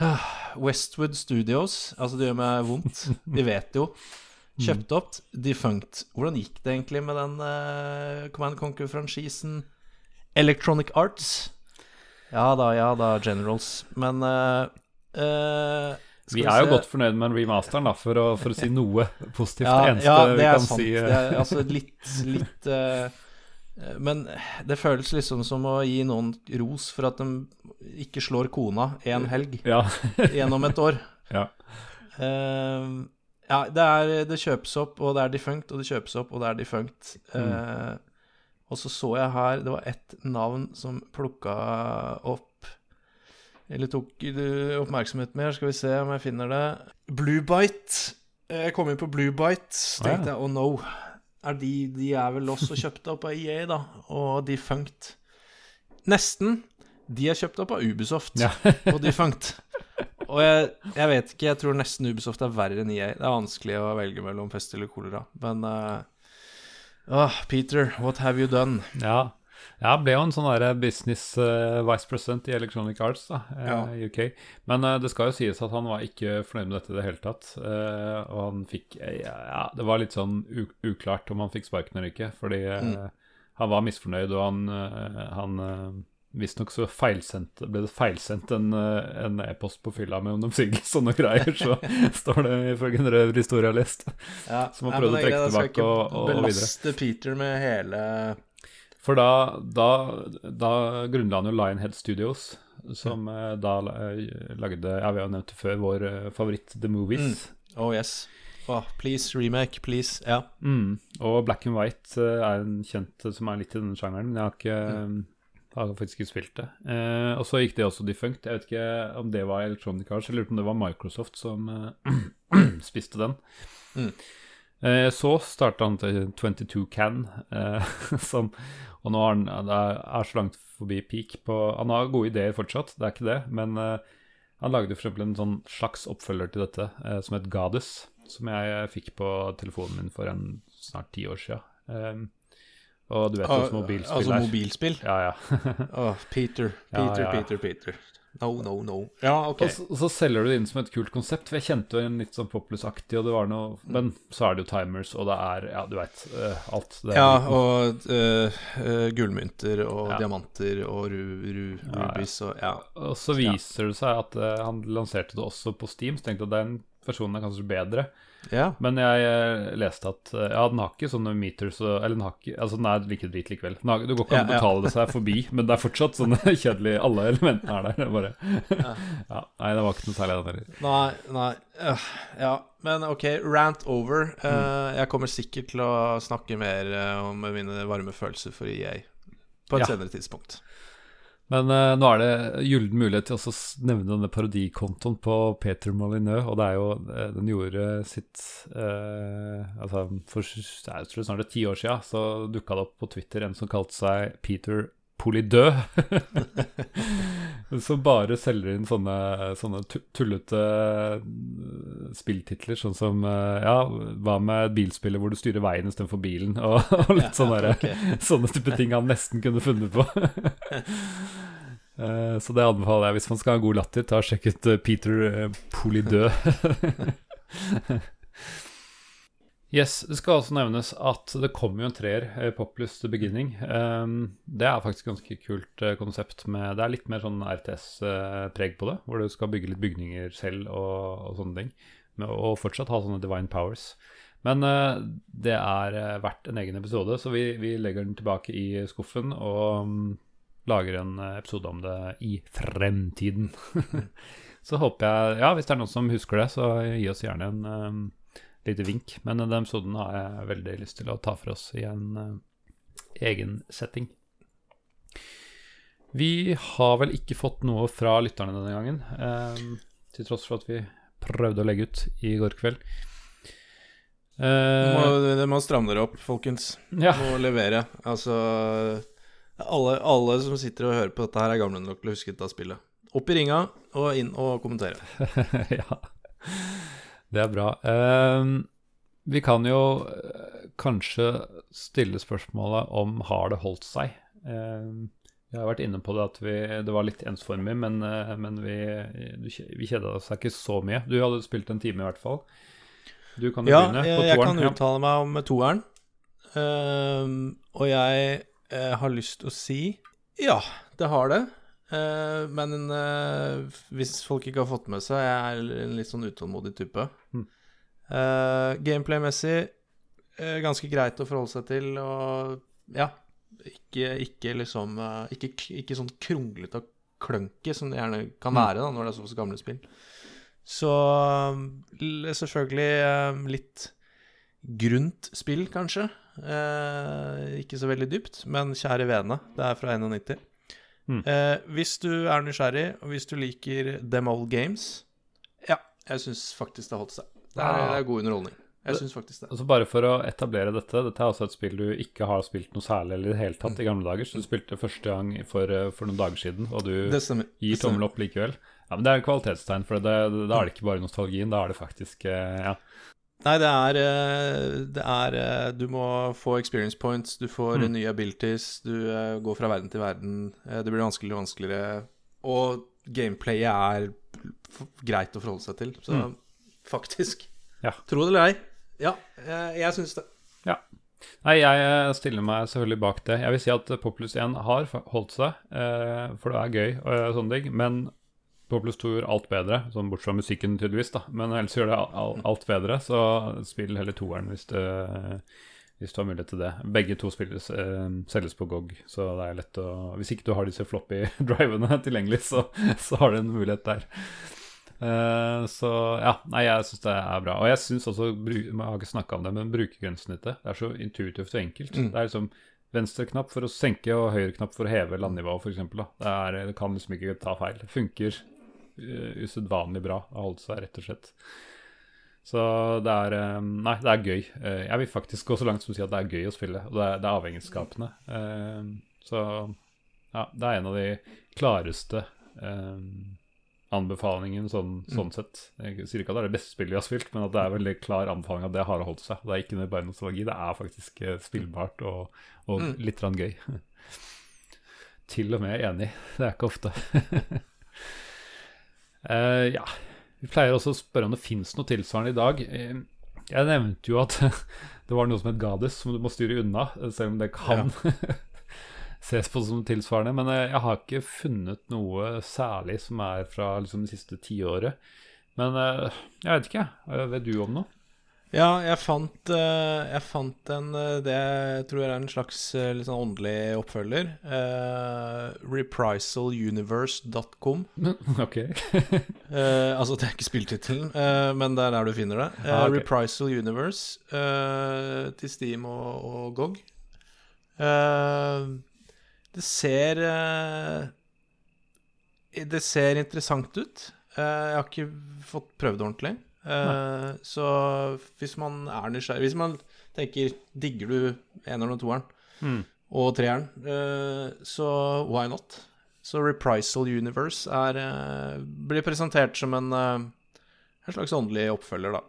(sighs) Westwood Studios, altså det gjør meg vondt, (laughs) vi vet jo. Kjøpte opp Defunct. Hvordan gikk det egentlig med den eh, Command Conquer-franchisen? Electronic Arts? Ja da, ja da, Generals. Men eh, skal Vi er jo godt fornøyd med remasteren, da, for å, for å si noe positivt. Ja, det eneste ja, vi det vi kan sant. si. eh, Det er, altså litt, litt eh, Men det føles liksom som å gi noen ros for at de ikke slår kona en helg Ja. gjennom et år. (laughs) ja. Uh, ja, det, er, det kjøpes opp, og det er defunct, og det kjøpes opp, og det er defunct. Eh, og så så jeg her Det var ett navn som plukka opp Eller tok oppmerksomhet mer. Skal vi se om jeg finner det. Bluebite. Jeg kom inn på Bluebite. Tenkte jeg oh no. Er de, de er vel også kjøpt opp av EA, da. Og Defunct. Nesten. De er kjøpt opp av Ubisoft Ja. og Defunct. og jeg, jeg vet ikke, jeg tror nesten Ubisoft er verre enn EA. Det er vanskelig å velge mellom pest eller kolera. Men uh, oh, Peter, what have you done? Ja. Jeg ble jo en sånn der business uh, vice president i Electronic Arts da, uh, Ja. i UK. Men uh, det skal jo sies at han var ikke fornøyd med dette i det hele tatt. Uh, og han fikk ja, ja, Det var litt sånn uklart om han fikk sparken eller ikke. Fordi uh, han var misfornøyd, og han, uh, han Visstnok så feilsendt, ble det feilsendt en en e-post på fylla med om oppsigelse (laughs) og noen greier. Så (laughs) står det ifølge en røver historie jeg har lest. Ja, Som har prøvd å trekke tilbake og- og- og videre. Belaste Peter med hele For da, da, da grunnla han jo Lionhead Studios, som eh, da eh, lagde Ja, vi har nevnt det før, vår eh, favoritt The Movies. Oh yes. Oh, please, remake, please. Ja. Mm. Og Black and White er en kjent som er litt i denne sjangeren, men jeg har ikke har faktisk ikke spilt det. Eh, og så gikk det også defunct. Jeg vet ikke om det var Electronic Arts, eller om det var Microsoft som (clears throat) spiste den. Mm. Eh, så starta han til 22 Can, eh, (laughs) som, og nå er han er, er så langt forbi peak på Han har gode ideer fortsatt, det er ikke det, men eh, han lagde for eksempel en sånn slags oppfølger til dette eh, som het Goddess, som jeg fikk på telefonen min for en snart ti år siden. Eh, og du vet hvordan mobilspill altså er. mobilspill? Ja, ja. oh, (laughs) Peter, Ja, Peter, ja. Peter, Peter. No, no, no. Ja, ok. Og så, så selger du det inn som et kult konsept. For jeg kjente jo en litt sånn Populous-aktig, og det var noe Men så er det jo timers, og det er Ja, du veit. alt. Det er Ja, og uh, uh, gullmynter og Ja. diamanter og ru, ru, Ja, ja. og Ja. Og så viser det seg at eh, han lanserte det også på Steam, så tenkte jeg at den versjonen er kanskje bedre. Ja. Men jeg eh, leste at eh, ja, den har ikke sånne meters Eller den har ikke Altså, den er like drit likevel. Har, du går ikke an å betale det seg forbi, men det er fortsatt sånne (laughs) kjedelige Alle elementene er der. det er Bare. Ja, (laughs) nei, det var ikke noe særlig, den heller. Nei, nei øh, Ja, men ok, rant over. Eh, jeg kommer sikkert til å snakke mer om mine varme følelser for EA på et senere tidspunkt. Men uh, nå er det gyllen mulighet til å nevne denne parodikontoen på Peter Molyneux, og det er jo eh, Den gjorde sitt uh, Altså, for jeg tror snart ti år siden, så dukka det opp på Twitter en som kalte seg Peter Polydø. (laughs) som bare selger inn sånne, sånne tullete eh, spilltitler, sånn som eh, Ja, hva med bilspillet hvor du styrer veien istedenfor bilen? Og, (laughs) og litt sånne, ja, okay. (laughs) Sånne type ting han nesten kunne funnet på. Eh, Så det anbefaler jeg hvis man skal ha god latter, ta og sjekk ut Peter Polydø. Yes, det skal også nevnes at det kommer jo en treer, Poplus Populous The Beginning. Um, Det er faktisk et ganske kult eh, konsept. Med, det er litt mer sånn RTS-preg på det, hvor du skal bygge litt bygninger selv og, og sånne ting. Og fortsatt ha sånne divine powers. Men eh, det er eh, verdt en egen episode, så vi, vi legger den tilbake i skuffen og mm, lager en eh, episode om det i fremtiden. (laughs) så håper jeg Ja, hvis det er noen som husker det, så gi oss gjerne en lite vink. Men den episoden har jeg veldig lyst til å ta for oss i en uh, egen setting. Vi har vel ikke fått noe fra lytterne denne gangen, eh, til tross for at vi prøvde å legge ut i går kveld. Det Eh, må, det må stramme dere opp, folkens. ja. Må levere. Altså alle, alle som sitter og hører på dette her, er gamle nok til å huske dette spillet. Opp i ringa og inn og kommentere. (laughs) ja, det er bra. Uh, vi kan jo eh, kanskje stille spørsmålet om har det holdt seg. Uh, jeg har vært inne på det at vi, det var litt ensformig, men, eh, men vi, vi kjeda oss ikke så mye. Du hadde spilt en time i hvert fall. Du kan jo Ja, begynne jeg, Ja, jeg kan uttale meg om toeren. Uh, og jeg uh, har lyst til å si ja, det har det. Eh, men eh, hvis folk ikke har fått med seg, jeg er en litt sånn utålmodig type. Mm. Eh, Gameplay-messig ganske greit å forholde seg til, og ja Ikke, ikke liksom ikke, ikke sånn kronglete og klønky som det gjerne kan Mm. være da, når det er såpass gamle spill. Så selvfølgelig litt grunt spill, kanskje. Eh, ikke så veldig dypt, men kjære vene, det er fra 91. Mm. Eh, hvis du er nysgjerrig, og hvis du liker Them Old Games Ja, jeg syns faktisk det har holdt seg. Det er, det er god underholdning. Jeg syns faktisk det. Altså Bare for å etablere dette, dette er altså et spill du ikke har spilt noe særlig eller i det hele tatt i gamle dager. Så du spilte første gang for, eh, for noen dager siden, og du Det gir Det tommel opp likevel. Ja, men Det er kvalitetstegn, for det, da er det ikke bare nostalgien, da er det faktisk eh, Ja. Nei, det er, eh, det er eh, Du må få experience points, du får Mm. nye abilities, du eh, går fra verden til verden. Det blir vanskeligere og vanskeligere. Og gameplayet er greit å forholde seg til. Så Mm. faktisk. Ja. Tro det eller ei. Ja, jeg, jeg syns det. Nei, jeg stiller meg selvfølgelig bak det. Jeg vil si at Populus 1 har holdt seg, for det er gøy og sånne ting. Men Populus 2 gjør alt bedre, sånn bortsett fra musikken tydeligvis, da. Men ellers gjør det al- al- alt bedre, så spill heller toeren hvis, hvis du har mulighet til det. Begge to spilles, eh, selges på GOG, så det er lett å Hvis ikke du har disse floppy (laughs) drivene tilgjengelig, så, så har du en mulighet der. Eh, så ja, nei, jeg syns det er bra. Og jeg syns også, jeg har ikke snakka om det, men brukergrensesnittet det er så intuitivt og enkelt. Mm. Det er liksom venstre knapp for å senke og høyre knapp for å heve landnivået, f.eks. Det, er- det kan liksom ikke ta feil. Det funker uh, usedvanlig bra. Har holdt seg, rett og slett. Så det er um, Nei, det er gøy. Uh, jeg vil faktisk gå så langt som å si at det er gøy å spille. Og det er, det er avhengighetsskapende. Uh, så ja, det er en av de klareste anbefalingene anbefalingen sånn, sånn sett. Jeg sier ikke at det er det beste spillet vi har spilt, men at det er veldig klar anbefaling at det har holdt seg. Det er ikke bare nostalgi, det er faktisk spillbart og, og Mm. litt gøy. (laughs) Til og med enig. Det er ikke ofte. (laughs) Eh, ja. Vi pleier også å spørre om det fins noe tilsvarende i dag. Eh, jeg nevnte jo at (laughs) det var noe som het Gades, som du må styre unna, selv om det kan (laughs) ses på som tilsvarende. Men eh, jeg har ikke funnet noe særlig som er fra liksom, det siste tiåret. Men eh, jeg vet ikke, eh, vet du om noe? Ja, jeg fant, eh, jeg fant en eh, Det jeg tror jeg er en slags eh, litt sånn åndelig oppfølger. Uh, Reprisaluniverse.com. (laughs) ok. uh, (laughs) altså, det er ikke spilltittelen, uh, men det er der du finner det. Ah, ok. Reprisal Universe til Steam og, og GOG. Det ser Det ser interessant ut. Jeg har ikke fått prøvd det ordentlig. Eh, så hvis man er nysgjerrig Hvis man tenker Digger du eneren og toeren Mm. og treeren, uh, så why not? Så Reprisal Universe er, uh, blir presentert som en, en slags åndelig oppfølger, da.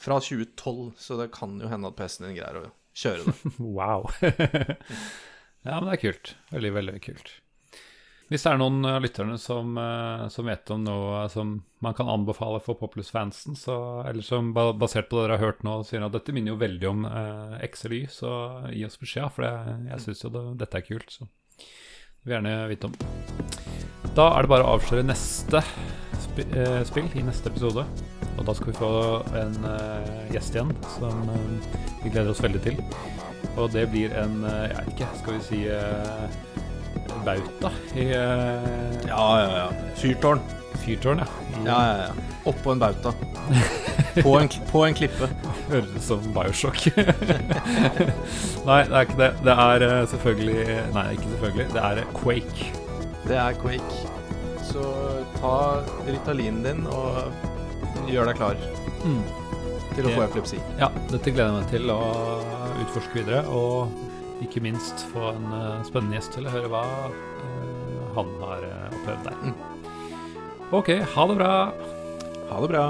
Fra 2012, så det kan jo hende at PC-en din greier å kjøre det. (laughs) Wow. (laughs) ja, men det er kult. Veldig, veldig kult. Hvis det er noen av lytterne som, eh, som vet om noe som man kan anbefale for Poplus-fansen, eller som basert på det dere har hørt nå, sier at dette minner jo veldig om eh, XLY, så gi oss beskjed, for det, jeg syns jo det, dette er kult. Så vil gjerne vite om. Da er det bare å avsløre neste sp eh, spill i neste episode. Og da skal vi få en eh, gjest igjen som eh, vi gleder oss veldig til. Og det blir en, eh, jeg vet ikke, skal vi si eh, bauta i uh... Ja, ja, ja. Fyrtårn. fyrtårn, ja. Mm. Ja, ja, ja. Oppå en bauta. (laughs) På en, på en klippe. Høres ut som Bioshock. (laughs) nei, det er ikke det. Det er eh, selvfølgelig Nei, ikke selvfølgelig. Det er Quake. Det er Quake. Så ta Ritalinen din og gjør deg klar til å få epilepsi. Ja, dette gleder jeg meg til å utforske videre. Og ikke minst få en eh, spennende gjest til å høre hva eh, han har eh, opplevd der. Mm. Ok, ha det bra. Ha det bra.